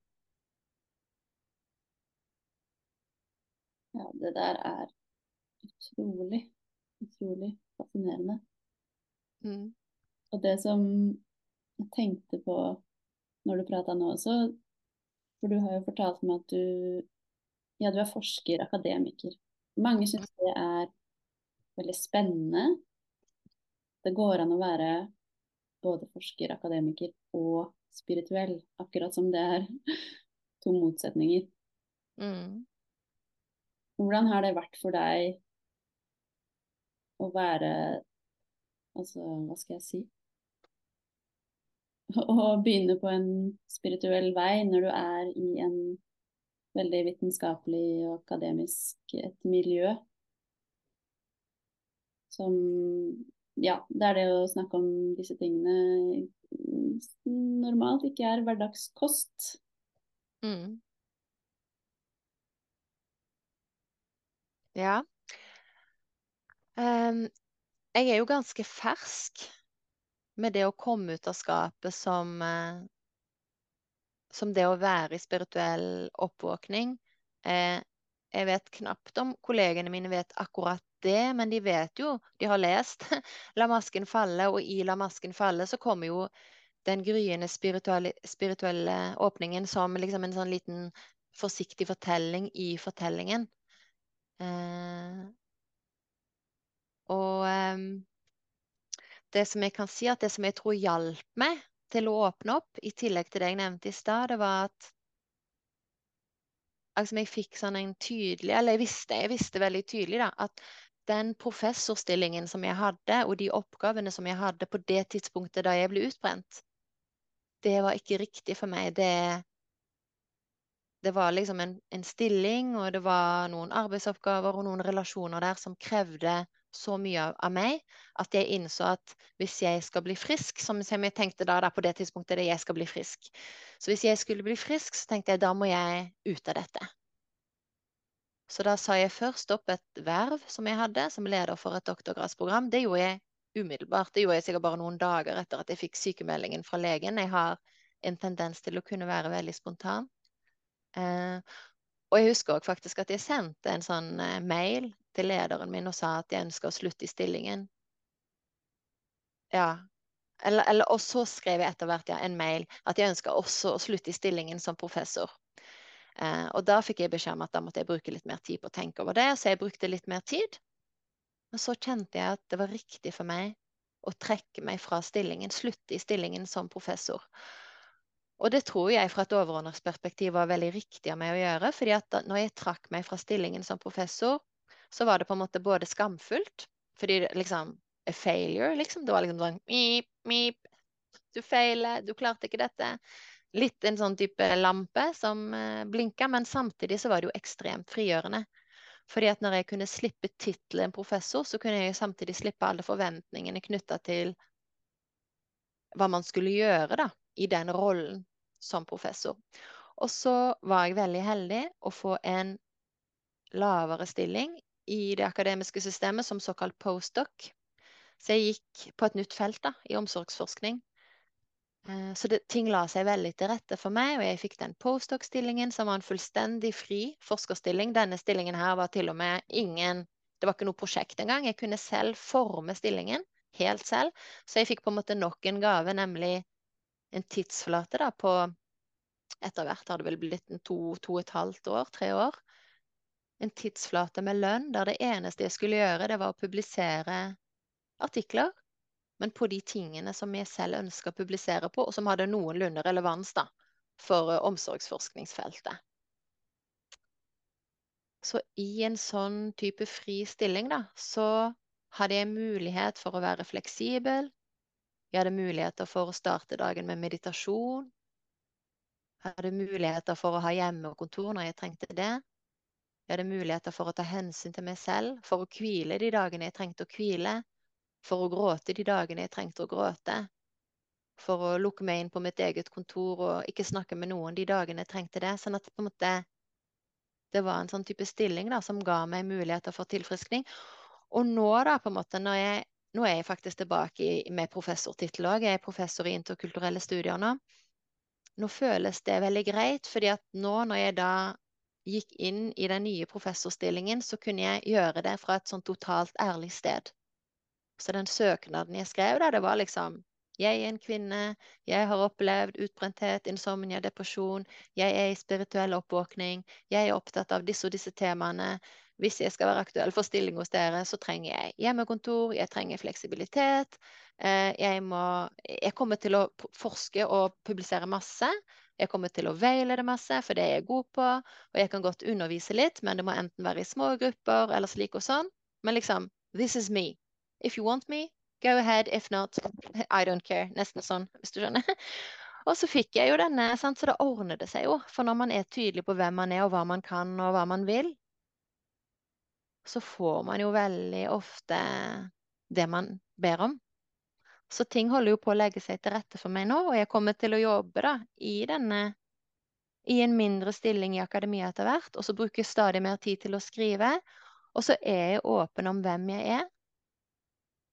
Ja, det der er utrolig, utrolig fascinerende. Mm. Og det som jeg tenkte på når du prata nå også, for du har jo fortalt meg at du ja, du er forsker, akademiker. Mange syns det er veldig spennende. Det går an å være både forsker, akademiker og spirituell, akkurat som det er to motsetninger. Mm. Hvordan har det vært for deg å være Altså, hva skal jeg si? å begynne på en spirituell vei når du er i en veldig vitenskapelig og akademisk et miljø som Ja, det er det å snakke om disse tingene normalt ikke er hverdagskost. Mm. Ja. Um, jeg er jo ganske fersk med det å komme ut av skapet som uh, som det å være i spirituell oppvåkning. Eh, jeg vet knapt om kollegene mine vet akkurat det, men de vet jo, de har lest 'La masken falle', og i 'La masken falle' så kommer jo den gryende spirituelle, spirituelle åpningen som liksom en sånn liten forsiktig fortelling i fortellingen. Eh, og eh, det som jeg kan si, at det som jeg tror hjalp meg til å åpne opp, i tillegg til det jeg nevnte i stad, det var at altså jeg fikk sånn en tydelig Eller jeg visste, jeg visste veldig tydelig da, at den professorstillingen som jeg hadde, og de oppgavene som jeg hadde på det tidspunktet da jeg ble utbrent, det var ikke riktig for meg. Det, det var liksom en, en stilling, og det var noen arbeidsoppgaver og noen relasjoner der som krevde så mye av, meg at jeg innså at hvis jeg skal bli frisk, som jeg tenkte da, da på det tidspunktet det jeg skal bli frisk Så hvis jeg skulle bli frisk, så tenkte jeg da må jeg ut av dette. Så da sa jeg først opp et verv som jeg hadde som leder for et doktorgradsprogram. Det gjorde jeg umiddelbart. Det gjorde jeg sikkert bare noen dager etter at jeg fikk sykemeldingen fra legen. Jeg har en tendens til å kunne være veldig spontan. Eh, og jeg husker også faktisk at jeg sendte en sånn eh, mail til lederen min og sa at jeg ønska å slutte i stillingen. Ja. Eller, eller, og så skrev jeg etter hvert ja, en mail at jeg ønska også å slutte i stillingen som professor. Eh, og da fikk jeg beskjed om at da måtte jeg bruke litt mer tid på å tenke over det, så jeg brukte litt mer tid. Men så kjente jeg at det var riktig for meg å trekke meg fra stillingen, slutte i stillingen som professor. Og det tror jeg fra et overordnet perspektiv var veldig riktig av meg å gjøre. fordi at når jeg trakk meg fra stillingen som professor, så var det på en måte både skamfullt Fordi liksom A failure, liksom. Det var liksom sånn mip, mip. Du feiler, du klarte ikke dette. Litt en sånn type lampe som eh, blinka, men samtidig så var det jo ekstremt frigjørende. Fordi at når jeg kunne slippe tittelen professor, så kunne jeg jo samtidig slippe alle forventningene knytta til hva man skulle gjøre, da i den rollen som professor. Og så var jeg veldig heldig å få en lavere stilling i det akademiske systemet som såkalt postdoc. Så jeg gikk på et nytt felt da, i omsorgsforskning. Eh, så det, ting la seg veldig til rette for meg, og jeg fikk den postdoc-stillingen som var en fullstendig fri forskerstilling. Denne stillingen her var til og med ingen Det var ikke noe prosjekt engang. Jeg kunne selv forme stillingen helt selv. Så jeg fikk på en måte nok en gave, nemlig en tidsflate da, på Etter hvert har det vel blitt en to, to og et halvt år, tre år. En tidsflate med lønn der det eneste jeg skulle gjøre, det var å publisere artikler. Men på de tingene som jeg selv ønska å publisere på, og som hadde noenlunde relevans da, for uh, omsorgsforskningsfeltet. Så i en sånn type fri stilling, da, så hadde jeg mulighet for å være fleksibel, jeg hadde muligheter for å starte dagen med meditasjon. Jeg hadde muligheter for å ha hjemmekontor når jeg trengte det. Jeg hadde muligheter for å ta hensyn til meg selv, for å hvile de dagene jeg trengte å hvile. For å gråte de dagene jeg trengte å gråte. For å lukke meg inn på mitt eget kontor og ikke snakke med noen de dagene jeg trengte det. Sånn at på en måte det var en sånn type stilling da, som ga meg muligheter for tilfriskning. Og nå, da, på en måte, når jeg nå er jeg faktisk tilbake med professortittel òg. Jeg er professor i interkulturelle studier nå. Nå føles det veldig greit, fordi at nå når jeg da gikk inn i den nye professorstillingen, så kunne jeg gjøre det fra et sånn totalt ærlig sted. Så den søknaden jeg skrev, da, det var liksom jeg er en kvinne, jeg har opplevd utbrenthet, insomnia, depresjon, jeg er i spirituell oppvåkning, jeg er opptatt av disse og disse temaene. Hvis jeg skal være aktuell for stilling hos dere, så trenger jeg hjemmekontor, jeg trenger fleksibilitet. Eh, jeg, må, jeg kommer til å forske og publisere masse. Jeg kommer til å veilede masse, for det er jeg god på. Og jeg kan godt undervise litt, men det må enten være i små grupper eller slik og sånn. Men liksom, this is me. If you want me, Go ahead, if not, I don't care. Nesten sånn, hvis du skjønner. Og så fikk jeg jo denne, sant? så da ordner det seg jo. For når man er tydelig på hvem man er, og hva man kan, og hva man vil, så får man jo veldig ofte det man ber om. Så ting holder jo på å legge seg til rette for meg nå, og jeg kommer til å jobbe da, i denne i en mindre stilling i akademia etter hvert, og så bruker jeg stadig mer tid til å skrive. Og så er jeg åpen om hvem jeg er,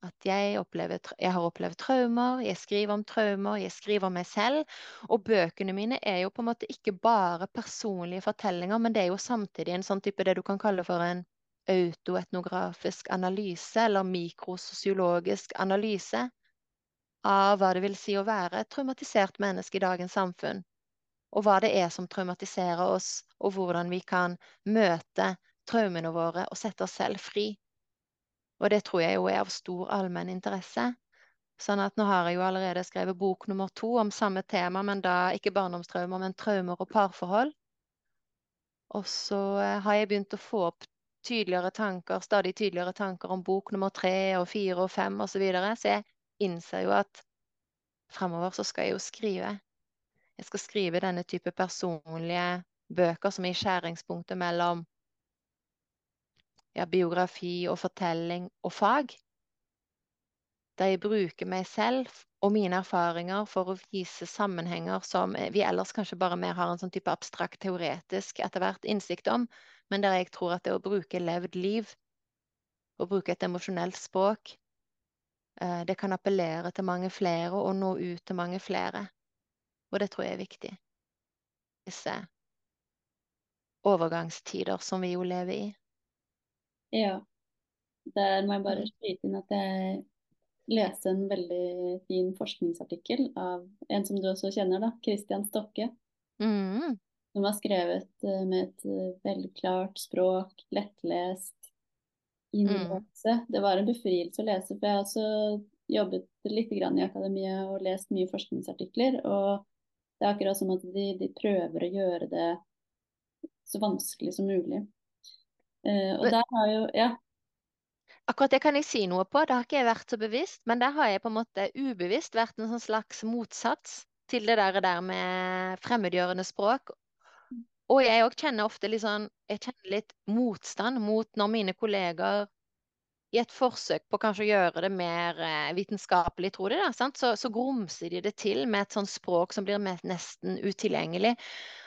At jeg, opplever, jeg har opplevd traumer, jeg skriver om traumer, jeg skriver om meg selv. Og bøkene mine er jo på en måte ikke bare personlige fortellinger, men det er jo samtidig en sånn type det du kan kalle for en autoetnografisk analyse, eller mikrososiologisk analyse av hva det vil si å være et traumatisert menneske i dagens samfunn. Og hva det er som traumatiserer oss, og hvordan vi kan møte traumene våre og sette oss selv fri. Og det tror jeg jo er av stor allmenn interesse. Sånn at nå har jeg jo allerede skrevet bok nummer to om samme tema, men da ikke barndomstraumer, men traumer og parforhold. Og så eh, har jeg begynt å få opp tydeligere tanker, stadig tydeligere tanker om bok nummer tre og fire og fem osv. Så, videre. så jeg innser jo at fremover så skal jeg jo skrive. Jeg skal skrive denne type personlige bøker som er i skjæringspunktet mellom ja, biografi og fortelling og fag. Der jeg bruker meg selv og mine erfaringer for å vise sammenhenger som vi ellers kanskje bare mer har en sånn type abstrakt teoretisk etter hvert innsikt om, men der jeg tror at det å bruke levd liv, å bruke et emosjonelt språk, det kan appellere til mange flere og nå ut til mange flere. Og det tror jeg er viktig. Disse overgangstider som vi jo lever i. Ja. Der må jeg bare Mm. skyte inn at jeg leste en veldig fin forskningsartikkel av en som du også kjenner, da, Christian Stokke. Mm. Som har skrevet eh, med et eh, veldig klart språk, lettlest, innlevelse. Det var en befrielse å lese, for jeg har også jobbet litt grann i akademia og lest mye forskningsartikler. Og det er akkurat som at de, de prøver å gjøre det så vanskelig som mulig. Eh, og Men- der har jo Ja. Akkurat det kan jeg si noe på, det har ikke jeg vært så bevisst, men der har jeg på en måte ubevisst vært en sånn slags motsats til det der, der med fremmedgjørende språk. Og jeg òg kjenner ofte litt sånn Jeg kjenner litt motstand mot når mine kolleger i et forsøk på kanskje å gjøre det mer eh, vitenskapelig, tror de, da? Så, så grumser de det til med et sånt språk som blir nesten utilgjengelig.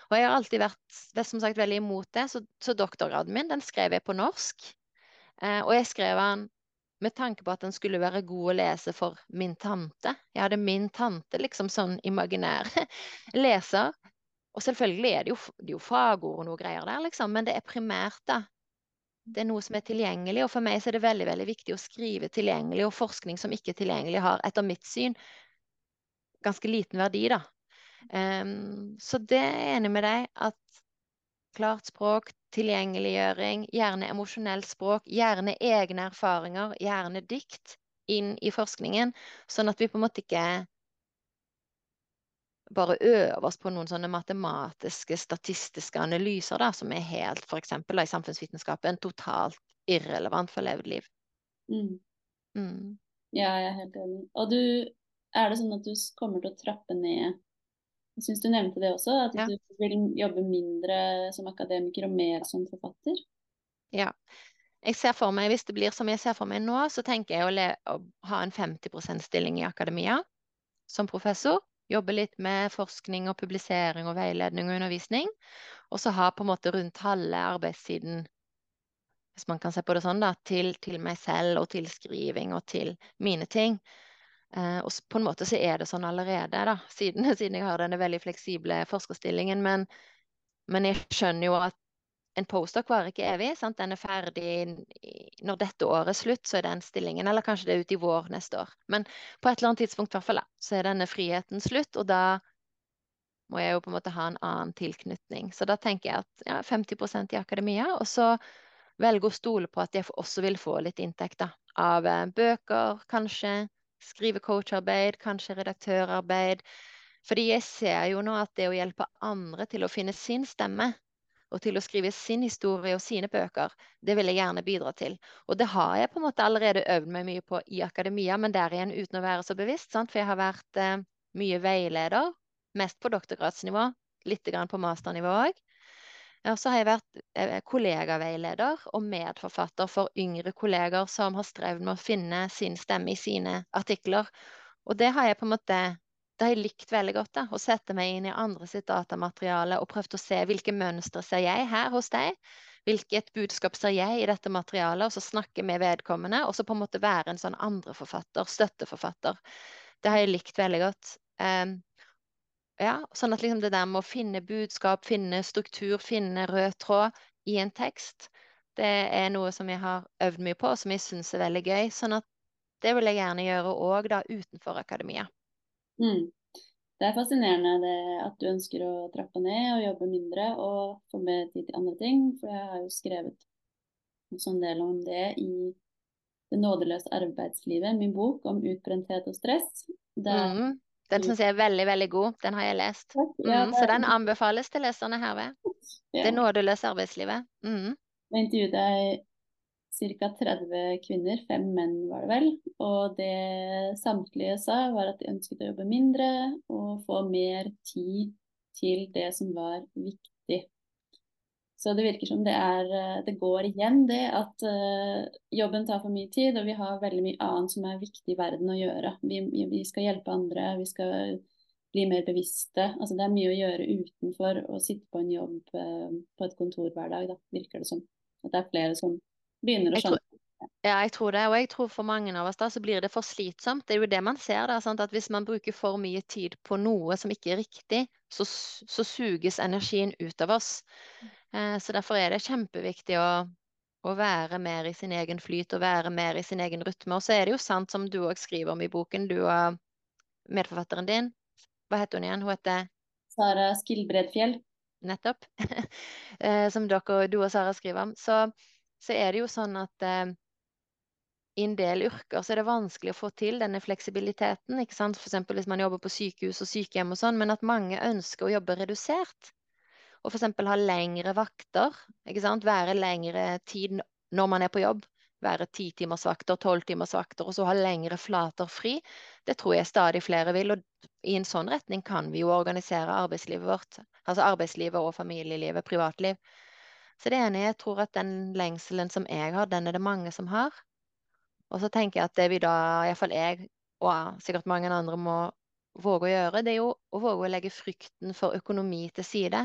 Og jeg har alltid vært som sagt veldig imot det, så, så doktorgraden min den skrev jeg på norsk. Eh, og jeg skrev den med tanke på at den skulle være god å lese for min tante. Jeg hadde min tante liksom sånn imaginær leser. Og selvfølgelig er det jo, det er jo fagord og noe greier der, liksom, men det er primært, da. Det er noe som er tilgjengelig, og for meg er det veldig veldig viktig å skrive tilgjengelig, og forskning som ikke er tilgjengelig, har etter mitt syn ganske liten verdi, da. Um, så det er jeg enig med deg at klart språk, tilgjengeliggjøring, gjerne emosjonelt språk, gjerne egne erfaringer, gjerne dikt inn i forskningen, sånn at vi på en måte ikke bare øver oss på noen sånne matematiske, statistiske analyser da, som er helt, da, i samfunnsvitenskapen, totalt irrelevant for levd liv. Mm. Mm. Ja, jeg er helt enig. Og du, er det sånn at du kommer til å trappe ned Jeg syns du nevnte det også, at Ja. du vil jobbe mindre som akademiker og mer som forfatter? Ja. Jeg ser for meg, Hvis det blir som jeg ser for meg nå, så tenker jeg å, å ha en 50 %-stilling i akademia som professor. Jobbe litt med forskning og publisering og veiledning og undervisning. Og så ha på en måte rundt halve arbeidstiden, hvis man kan se på det sånn, da, til, til meg selv og til skriving og til mine ting. Eh, og på en måte så er det sånn allerede, da, siden, siden jeg har denne veldig fleksible forskerstillingen. Men, men jeg skjønner jo at en postdoc varer ikke evig. sant? Den er ferdig når dette året er slutt, så er den stillingen. Eller kanskje det er ute i vår neste år. Men på et eller annet tidspunkt hvert fall, så er denne friheten slutt. Og da må jeg jo på en måte ha en annen tilknytning. Så da tenker jeg at ja, 50% i akademia, og så velge å stole på at jeg også vil få litt inntekt da, av eh, bøker, kanskje. Skrive coacharbeid, kanskje redaktørarbeid. Fordi jeg ser jo nå at det å hjelpe andre til å finne sin stemme, og til å skrive sin historie og sine bøker, det vil jeg gjerne bidra til. Og det har jeg på en måte allerede øvd meg mye på i akademia, men der igjen uten å være så bevisst. Sant? For jeg har vært eh, mye veileder, mest på doktorgradsnivå, litt på masternivå òg. Og så har jeg vært eh, kollegaveileder og medforfatter for yngre kolleger som har strevd med å finne sin stemme i sine artikler. Og det har jeg på en måte det har jeg likt veldig godt. da, Å sette meg inn i andre sitt datamateriale og prøvd å se hvilke mønstre ser jeg her hos deg. hvilket budskap ser jeg i dette materialet, og så snakke med vedkommende, og så på en måte være en sånn andreforfatter, støtteforfatter. Det har jeg likt veldig godt. Um, ja, sånn at liksom det der med å finne budskap, finne struktur, finne rød tråd i en tekst, det er noe som jeg har øvd mye på, og som jeg syns er veldig gøy. Sånn at det vil jeg gjerne gjøre òg da utenfor akademia. Mm. Det er fascinerende det at du ønsker å trappe ned og jobbe mindre og få mer tid til andre ting. For jeg har jo skrevet en sånn del om det i Det nådeløse arbeidslivet, min bok om utbrenthet og stress. Der... Mm. Den syns jeg er veldig, veldig god. Den har jeg lest. Mm, så den anbefales til leserne herved. Det nådeløse arbeidslivet. Mm. Jeg intervjuet jeg ca. 30 kvinner, fem menn var det vel. Og det samtlige sa, var at de ønsket å jobbe mindre og få mer tid til det som var viktig. Så det virker som det er Det går igjen, det at uh, jobben tar for mye tid, og vi har veldig mye annet som er viktig i verden å gjøre. Vi, vi skal hjelpe andre, vi skal bli mer bevisste. Altså det er mye å gjøre utenfor å sitte på en jobb uh, på et kontor hver dag, da, virker det som. At det er flere som begynner å skjønne. Ja, jeg tror det. Og jeg tror for mange av oss da, så blir det for slitsomt. Det er jo det man ser. da, sant? At Hvis man bruker for mye tid på noe som ikke er riktig, så, så suges energien ut av oss. Eh, så derfor er det kjempeviktig å, å, være mer i sin egen flyt og være mer i sin egen rytme. Og så er det jo sant, som du òg skriver om i boken, du og medforfatteren din. Hva heter hun igjen? Hun heter Sara Skilbredfjell. Nettopp. eh, som dere, du og Sara skriver om. Så så er det jo sånn at eh, i en del yrker så er det vanskelig å få til denne fleksibiliteten. ikke sant? F.eks. hvis man jobber på sykehus og sykehjem og sånn, men at mange ønsker å jobbe redusert. Og f.eks. ha lengre vakter. ikke sant? Være lengre tid når man er på jobb. Være titimersvakter, timers vakter, tolv timers vakter, og så ha lengre flater fri. Det tror jeg stadig flere vil. Og i en sånn retning kan vi jo organisere arbeidslivet vårt. Altså arbeidslivet og familielivet, privatliv. Så det ene jeg tror at den lengselen som jeg har, den er det mange som har. Og så tenker jeg at det vi da, iallfall jeg, og sikkert mange andre, må våge å gjøre, det er jo å våge å legge frykten for økonomi til side.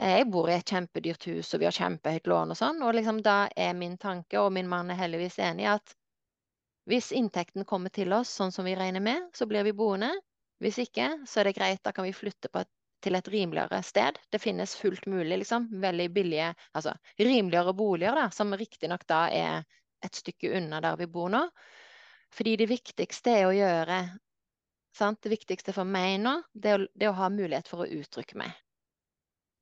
Jeg bor i et kjempedyrt hus, og vi har kjempehøyt lån og sånn. Og liksom da er min tanke, og min mann er heldigvis enig, at hvis inntekten kommer til oss sånn som vi regner med, så blir vi boende. Hvis ikke, så er det greit, da kan vi flytte på et til et rimeligere sted. Det finnes fullt mulig, liksom. Veldig billige, altså rimeligere boliger, da, som riktignok da er et stykke unna der vi bor nå. Fordi det viktigste er å gjøre sant? Det viktigste for meg nå, det er, å, det er å ha mulighet for å uttrykke meg.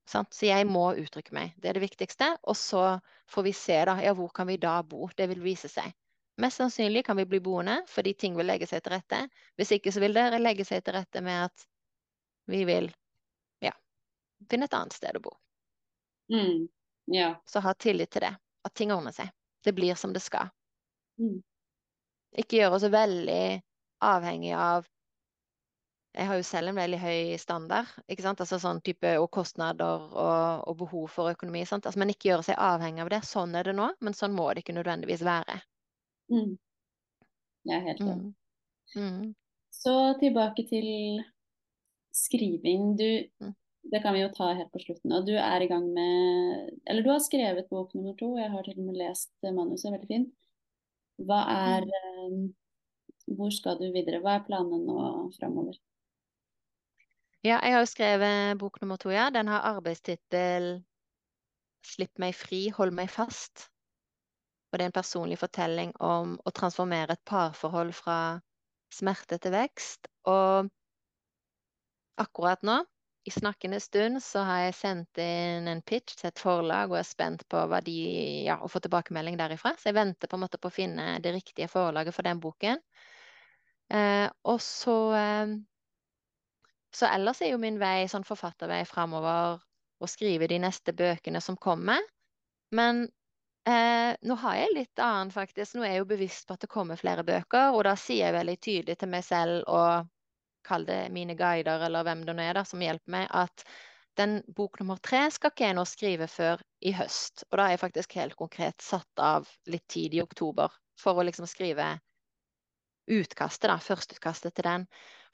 Sant? Så jeg må uttrykke meg. Det er det viktigste. Og så får vi se, da. Ja, hvor kan vi da bo? Det vil vise seg. Mest sannsynlig kan vi bli boende fordi ting vil legge seg til rette. Hvis ikke så vil det legge seg til rette med at vi vil Finn et annet sted å bo. Mm. Ja. Så ha tillit til det. At ting ordner seg. Det blir som det skal. Mm. Ikke gjøre oss veldig avhengig av Jeg har jo selv en veldig høy standard, ikke sant? Altså sånn type og kostnader og, og behov for økonomi. Sant? Altså, men ikke gjøre seg avhengig av det. Sånn er det nå, men sånn må det ikke nødvendigvis være. Mm. Er helt enig. Mm. mm. Så tilbake til skriving. Du, mm det kan vi jo ta helt på slutten. Og du er i gang med Eller du har skrevet bok nummer to. Jeg har til og med lest manuset, veldig fint. Hva er mm. Hvor skal du videre? Hva er planene nå framover? Ja, jeg har jo skrevet bok nummer to, ja. Den har arbeidstittel 'Slipp meg fri, hold meg fast'. Og det er en personlig fortelling om å transformere et parforhold fra smerte til vekst. Og akkurat nå i snakkende stund så har jeg sendt inn en pitch til et forlag og er spent på hva de, ja, å få tilbakemelding derifra. Så jeg venter på en måte på å finne det riktige forlaget for den boken. Eh, og så eh, Så ellers er jo min vei, sånn forfattervei framover, å skrive de neste bøkene som kommer. Men eh, nå har jeg litt annet, faktisk. Nå er jeg jo bevisst på at det kommer flere bøker, og da sier jeg veldig tydelig til meg selv og kall det mine guider, eller hvem det nå er da, som hjelper meg, at den bok nummer tre skal ikke jeg nå skrive før i høst. Og da har jeg faktisk helt konkret satt av litt tid i oktober for å liksom skrive utkastet, da, førsteutkastet til den.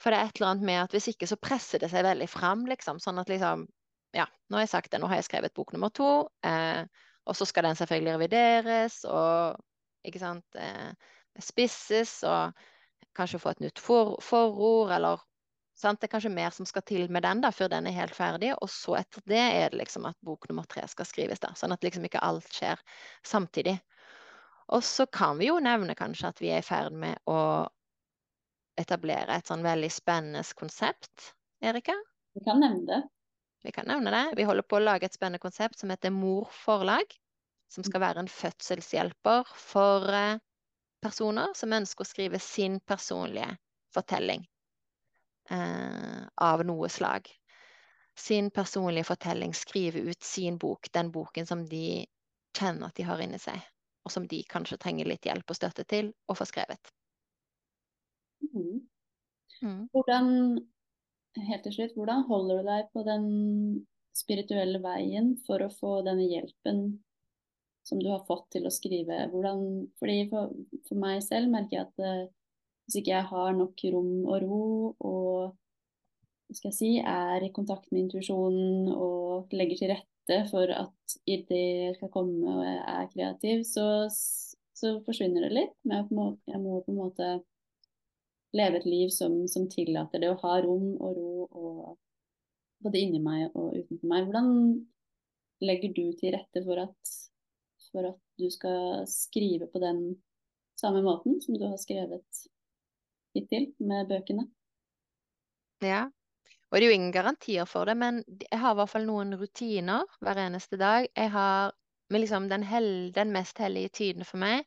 For det er et eller annet med at hvis ikke så presser det seg veldig fram, liksom. Sånn at liksom Ja, nå har jeg sagt det, nå har jeg skrevet bok nummer to. Eh, Og så skal den selvfølgelig revideres og ikke sant, eh, spisses og kanskje få et nytt for, forord, eller sant, det er kanskje mer som skal til med den da, før den er helt ferdig. Og så etter det er det liksom at bok nummer tre skal skrives, da, sånn at liksom ikke alt skjer samtidig. Og så kan vi jo nevne kanskje at vi er i ferd med å etablere et sånn veldig spennende konsept, Erika? Vi kan nevne det. Vi kan nevne det. Vi holder på å lage et spennende konsept som heter Mor forlag. Som skal være en fødselshjelper for eh, personer som ønsker å skrive sin personlige fortelling eh, av noe slag. Sin personlige fortelling, skrive ut sin bok, den boken som de kjenner at de har inni seg, og som de kanskje trenger litt hjelp og støtte til å få skrevet. Mhm. Mm. Hvordan, helt til slutt, hvordan holder du deg på den spirituelle veien for å få denne hjelpen som du har fått til å skrive? Hvordan, fordi for, for meg selv merker jeg at uh, hvis ikke jeg har nok rom og ro og skal jeg si, er i kontakt med intuisjonen og legger til rette for at ideer skal komme og jeg er kreativ, så, så forsvinner det litt. Men jeg må, jeg må på en måte leve et liv som, som, tillater det å ha rom og ro og både inni meg og utenfor meg. Hvordan legger du til rette for at, for at du skal skrive på den samme måten som du har skrevet hittil med bøkene? Ja. Og det er jo ingen garantier for det, men jeg har i hvert fall noen rutiner hver eneste dag. Jeg har liksom den, hel, den mest hellige tiden for meg,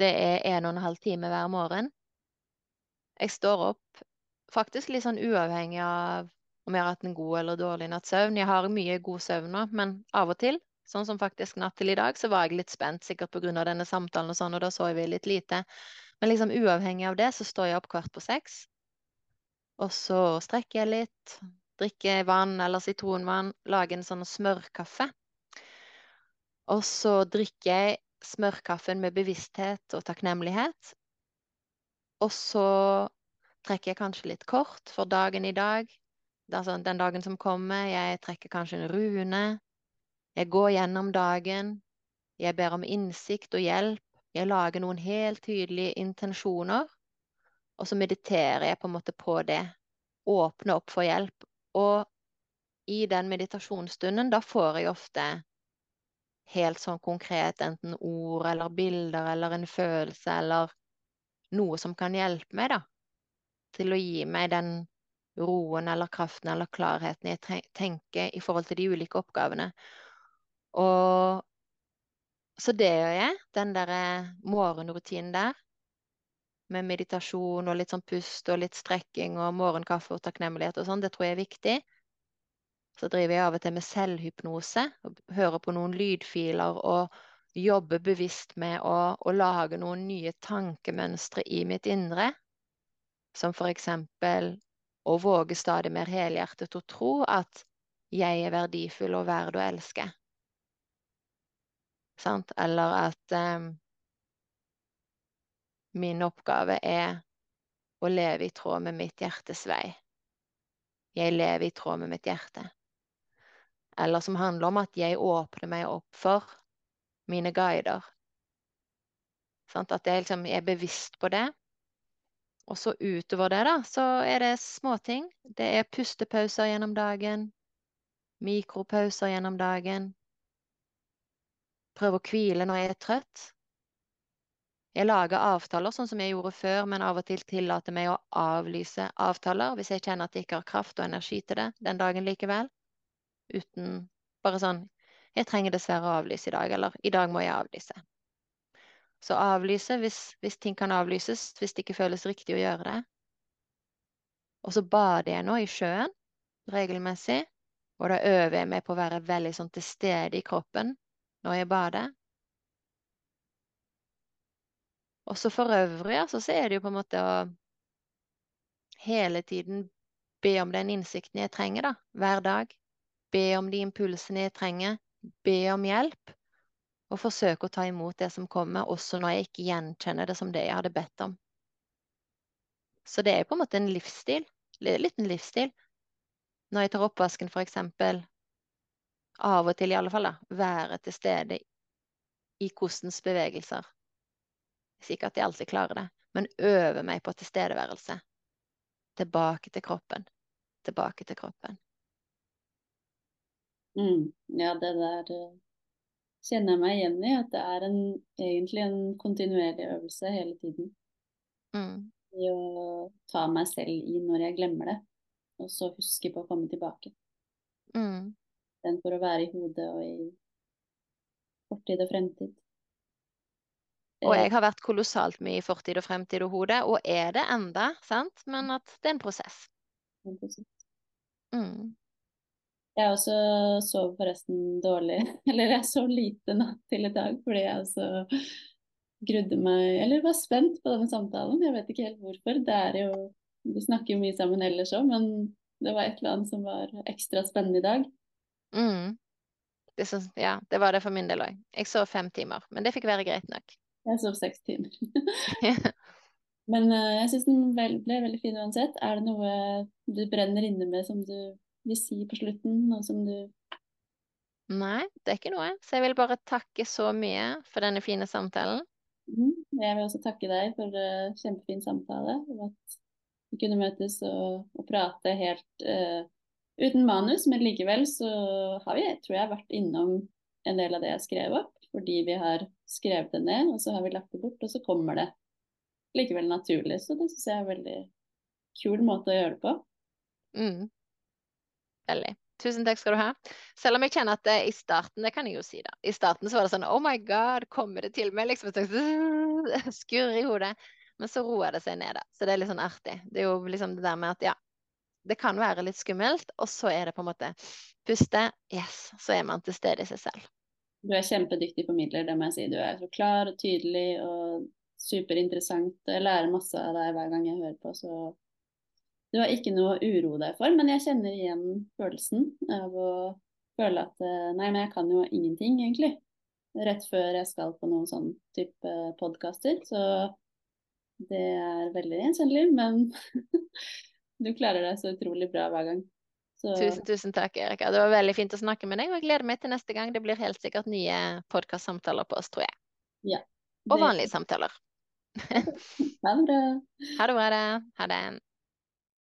det er en og en halv time hver morgen. Jeg står opp faktisk litt sånn uavhengig av om jeg har hatt en god eller dårlig natts søvn. Jeg har mye god søvn nå, men av og til, sånn som faktisk natt til i dag, så var jeg litt spent, sikkert pga. denne samtalen og sånn, og da så vi litt lite. Men liksom uavhengig av det, så står jeg opp kvart på seks. Og så strekker jeg litt, drikker vann eller sitronvann, lager en sånn smørkaffe. Og så drikker jeg smørkaffen med bevissthet og takknemlighet. Og så trekker jeg kanskje litt kort for dagen i dag. Altså den dagen som kommer. Jeg trekker kanskje en rune. Jeg går gjennom dagen. Jeg ber om innsikt og hjelp. Jeg lager noen helt tydelige intensjoner. Og så mediterer jeg på en måte på det. Åpne opp for hjelp. Og i den meditasjonsstunden, da får jeg ofte helt sånn konkret enten ord eller bilder eller en følelse eller noe som kan hjelpe meg, da. Til å gi meg den roen eller kraften eller klarheten jeg tenker i forhold til de ulike oppgavene. Og så det gjør jeg. Den derre morgenrutinen der. Med meditasjon og litt sånn pust og litt strekking og morgenkaffe og takknemlighet og sånn, det tror jeg er viktig. Så driver jeg av og til med selvhypnose og hører på noen lydfiler og jobber bevisst med å, å lage noen nye tankemønstre i mitt indre. Som for eksempel å våge stadig mer helhjertet å tro at jeg er verdifull og verd å elske. Sant? Eller at um, min oppgave er å leve i tråd med mitt hjertes vei. Jeg lever i tråd med mitt hjerte. Eller som handler om at jeg åpner meg opp for mine guider. Sånn, at jeg liksom er bevisst på det. Og så utover det, da, så er det småting. Det er pustepauser gjennom dagen. Mikropauser gjennom dagen. Prøve å hvile når jeg er trøtt. Jeg lager avtaler sånn som jeg gjorde før, men av og til tillater meg å avlyse avtaler hvis jeg kjenner at jeg ikke har kraft og energi til det den dagen likevel. Uten bare sånn jeg trenger dessverre å avlyse i dag, eller i dag må jeg avlyse. Så avlyse hvis, hvis ting kan avlyses, hvis det ikke føles riktig å gjøre det. Og så bader jeg nå i sjøen regelmessig, og da øver jeg meg på å være veldig sånn til stede i kroppen når jeg bader. Og så for øvrig, altså, så er det jo på en måte å hele tiden be om den innsikten jeg trenger, da, hver dag. Be om de impulsene jeg trenger be om hjelp og forsøke å ta imot det som kommer, også når jeg ikke gjenkjenner det som det jeg hadde bedt om. Så det er på en måte en livsstil. En liten livsstil. Når jeg tar oppvasken, for eksempel, av og til i alle fall, da, være til stede i kostens bevegelser. Ikke at jeg alltid klarer det, men øve meg på tilstedeværelse. Tilbake til kroppen. Tilbake til kroppen. Mm. Ja, det der uh, kjenner jeg meg igjen i. At det er en, egentlig en kontinuerlig øvelse hele tiden. Mm. I å ta meg selv i når jeg glemmer det, og så huske på å komme tilbake. Mm. Den for å være i hodet og i fortid og fremtid. Og Eh, jeg har vært kolossalt mye i fortid og fremtid og hodet, og er det enda, sant? Men at det er en prosess. Mm. Jeg også sov forresten dårlig, eller jeg sov lite natt til i dag fordi jeg også grudde meg, eller var spent på denne samtalen. Jeg vet ikke helt hvorfor. Det er jo, vi snakker jo mye sammen ellers òg, men det var et eller annet som var ekstra spennende i dag. Mm. Det, så, ja, det var det for min del òg. Jeg sov fem timer, men det fikk være greit nok. Jeg sov seks timer. Men uh, jeg syns den vel, ble veldig fin uansett. Er det noe du brenner inne med som du vil si på slutten, og som du Nei, det er ikke noe. Så jeg vil bare takke så mye for denne fine samtalen. Mm. Jeg vil også takke deg for uh, kjempefin samtale. og At vi kunne møtes og, og prate helt eh, uten manus, men likevel så har vi, tror jeg, vært innom en del av det jeg skrev opp. Fordi vi har skrevet det ned, og så har vi lagt det bort, og så kommer det likevel naturlig. Så det syns jeg er en veldig kul måte å gjøre det på. Mm. Veldig. Tusen takk skal du ha. Selv om jeg kjenner at det, i starten, det kan jeg jo si da, i starten så var det sånn Oh my God, kommer det til meg? Liksom skurr i hodet. Men så roer det seg ned, da. Så det er litt sånn artig. Det er jo liksom det der med at ja, det kan være litt skummelt, og så er det på en måte puste, yes, så er man til stede i seg selv. Du er kjempedyktig formidler, det må jeg si. Du er så klar og tydelig og superinteressant. Jeg lærer masse av deg hver gang jeg hører på, så du har ikke noe å uroe deg for. Men jeg kjenner igjen følelsen av å føle at eh, nei, men jeg kan jo ingenting, egentlig. Rett før jeg skal på noen sånn type podkaster. Så det er veldig gjenkjennelig, men du klarer deg så utrolig bra hver gang. Så Tusen, tusen takk, Erika. Det var veldig fint å snakke med deg, og jeg gleder meg til neste gang. Det blir helt sikkert nye podkastsamtaler på oss, tror jeg. ja. Og vanlige samtaler. Ha det bra. Ha det bra. Ha det.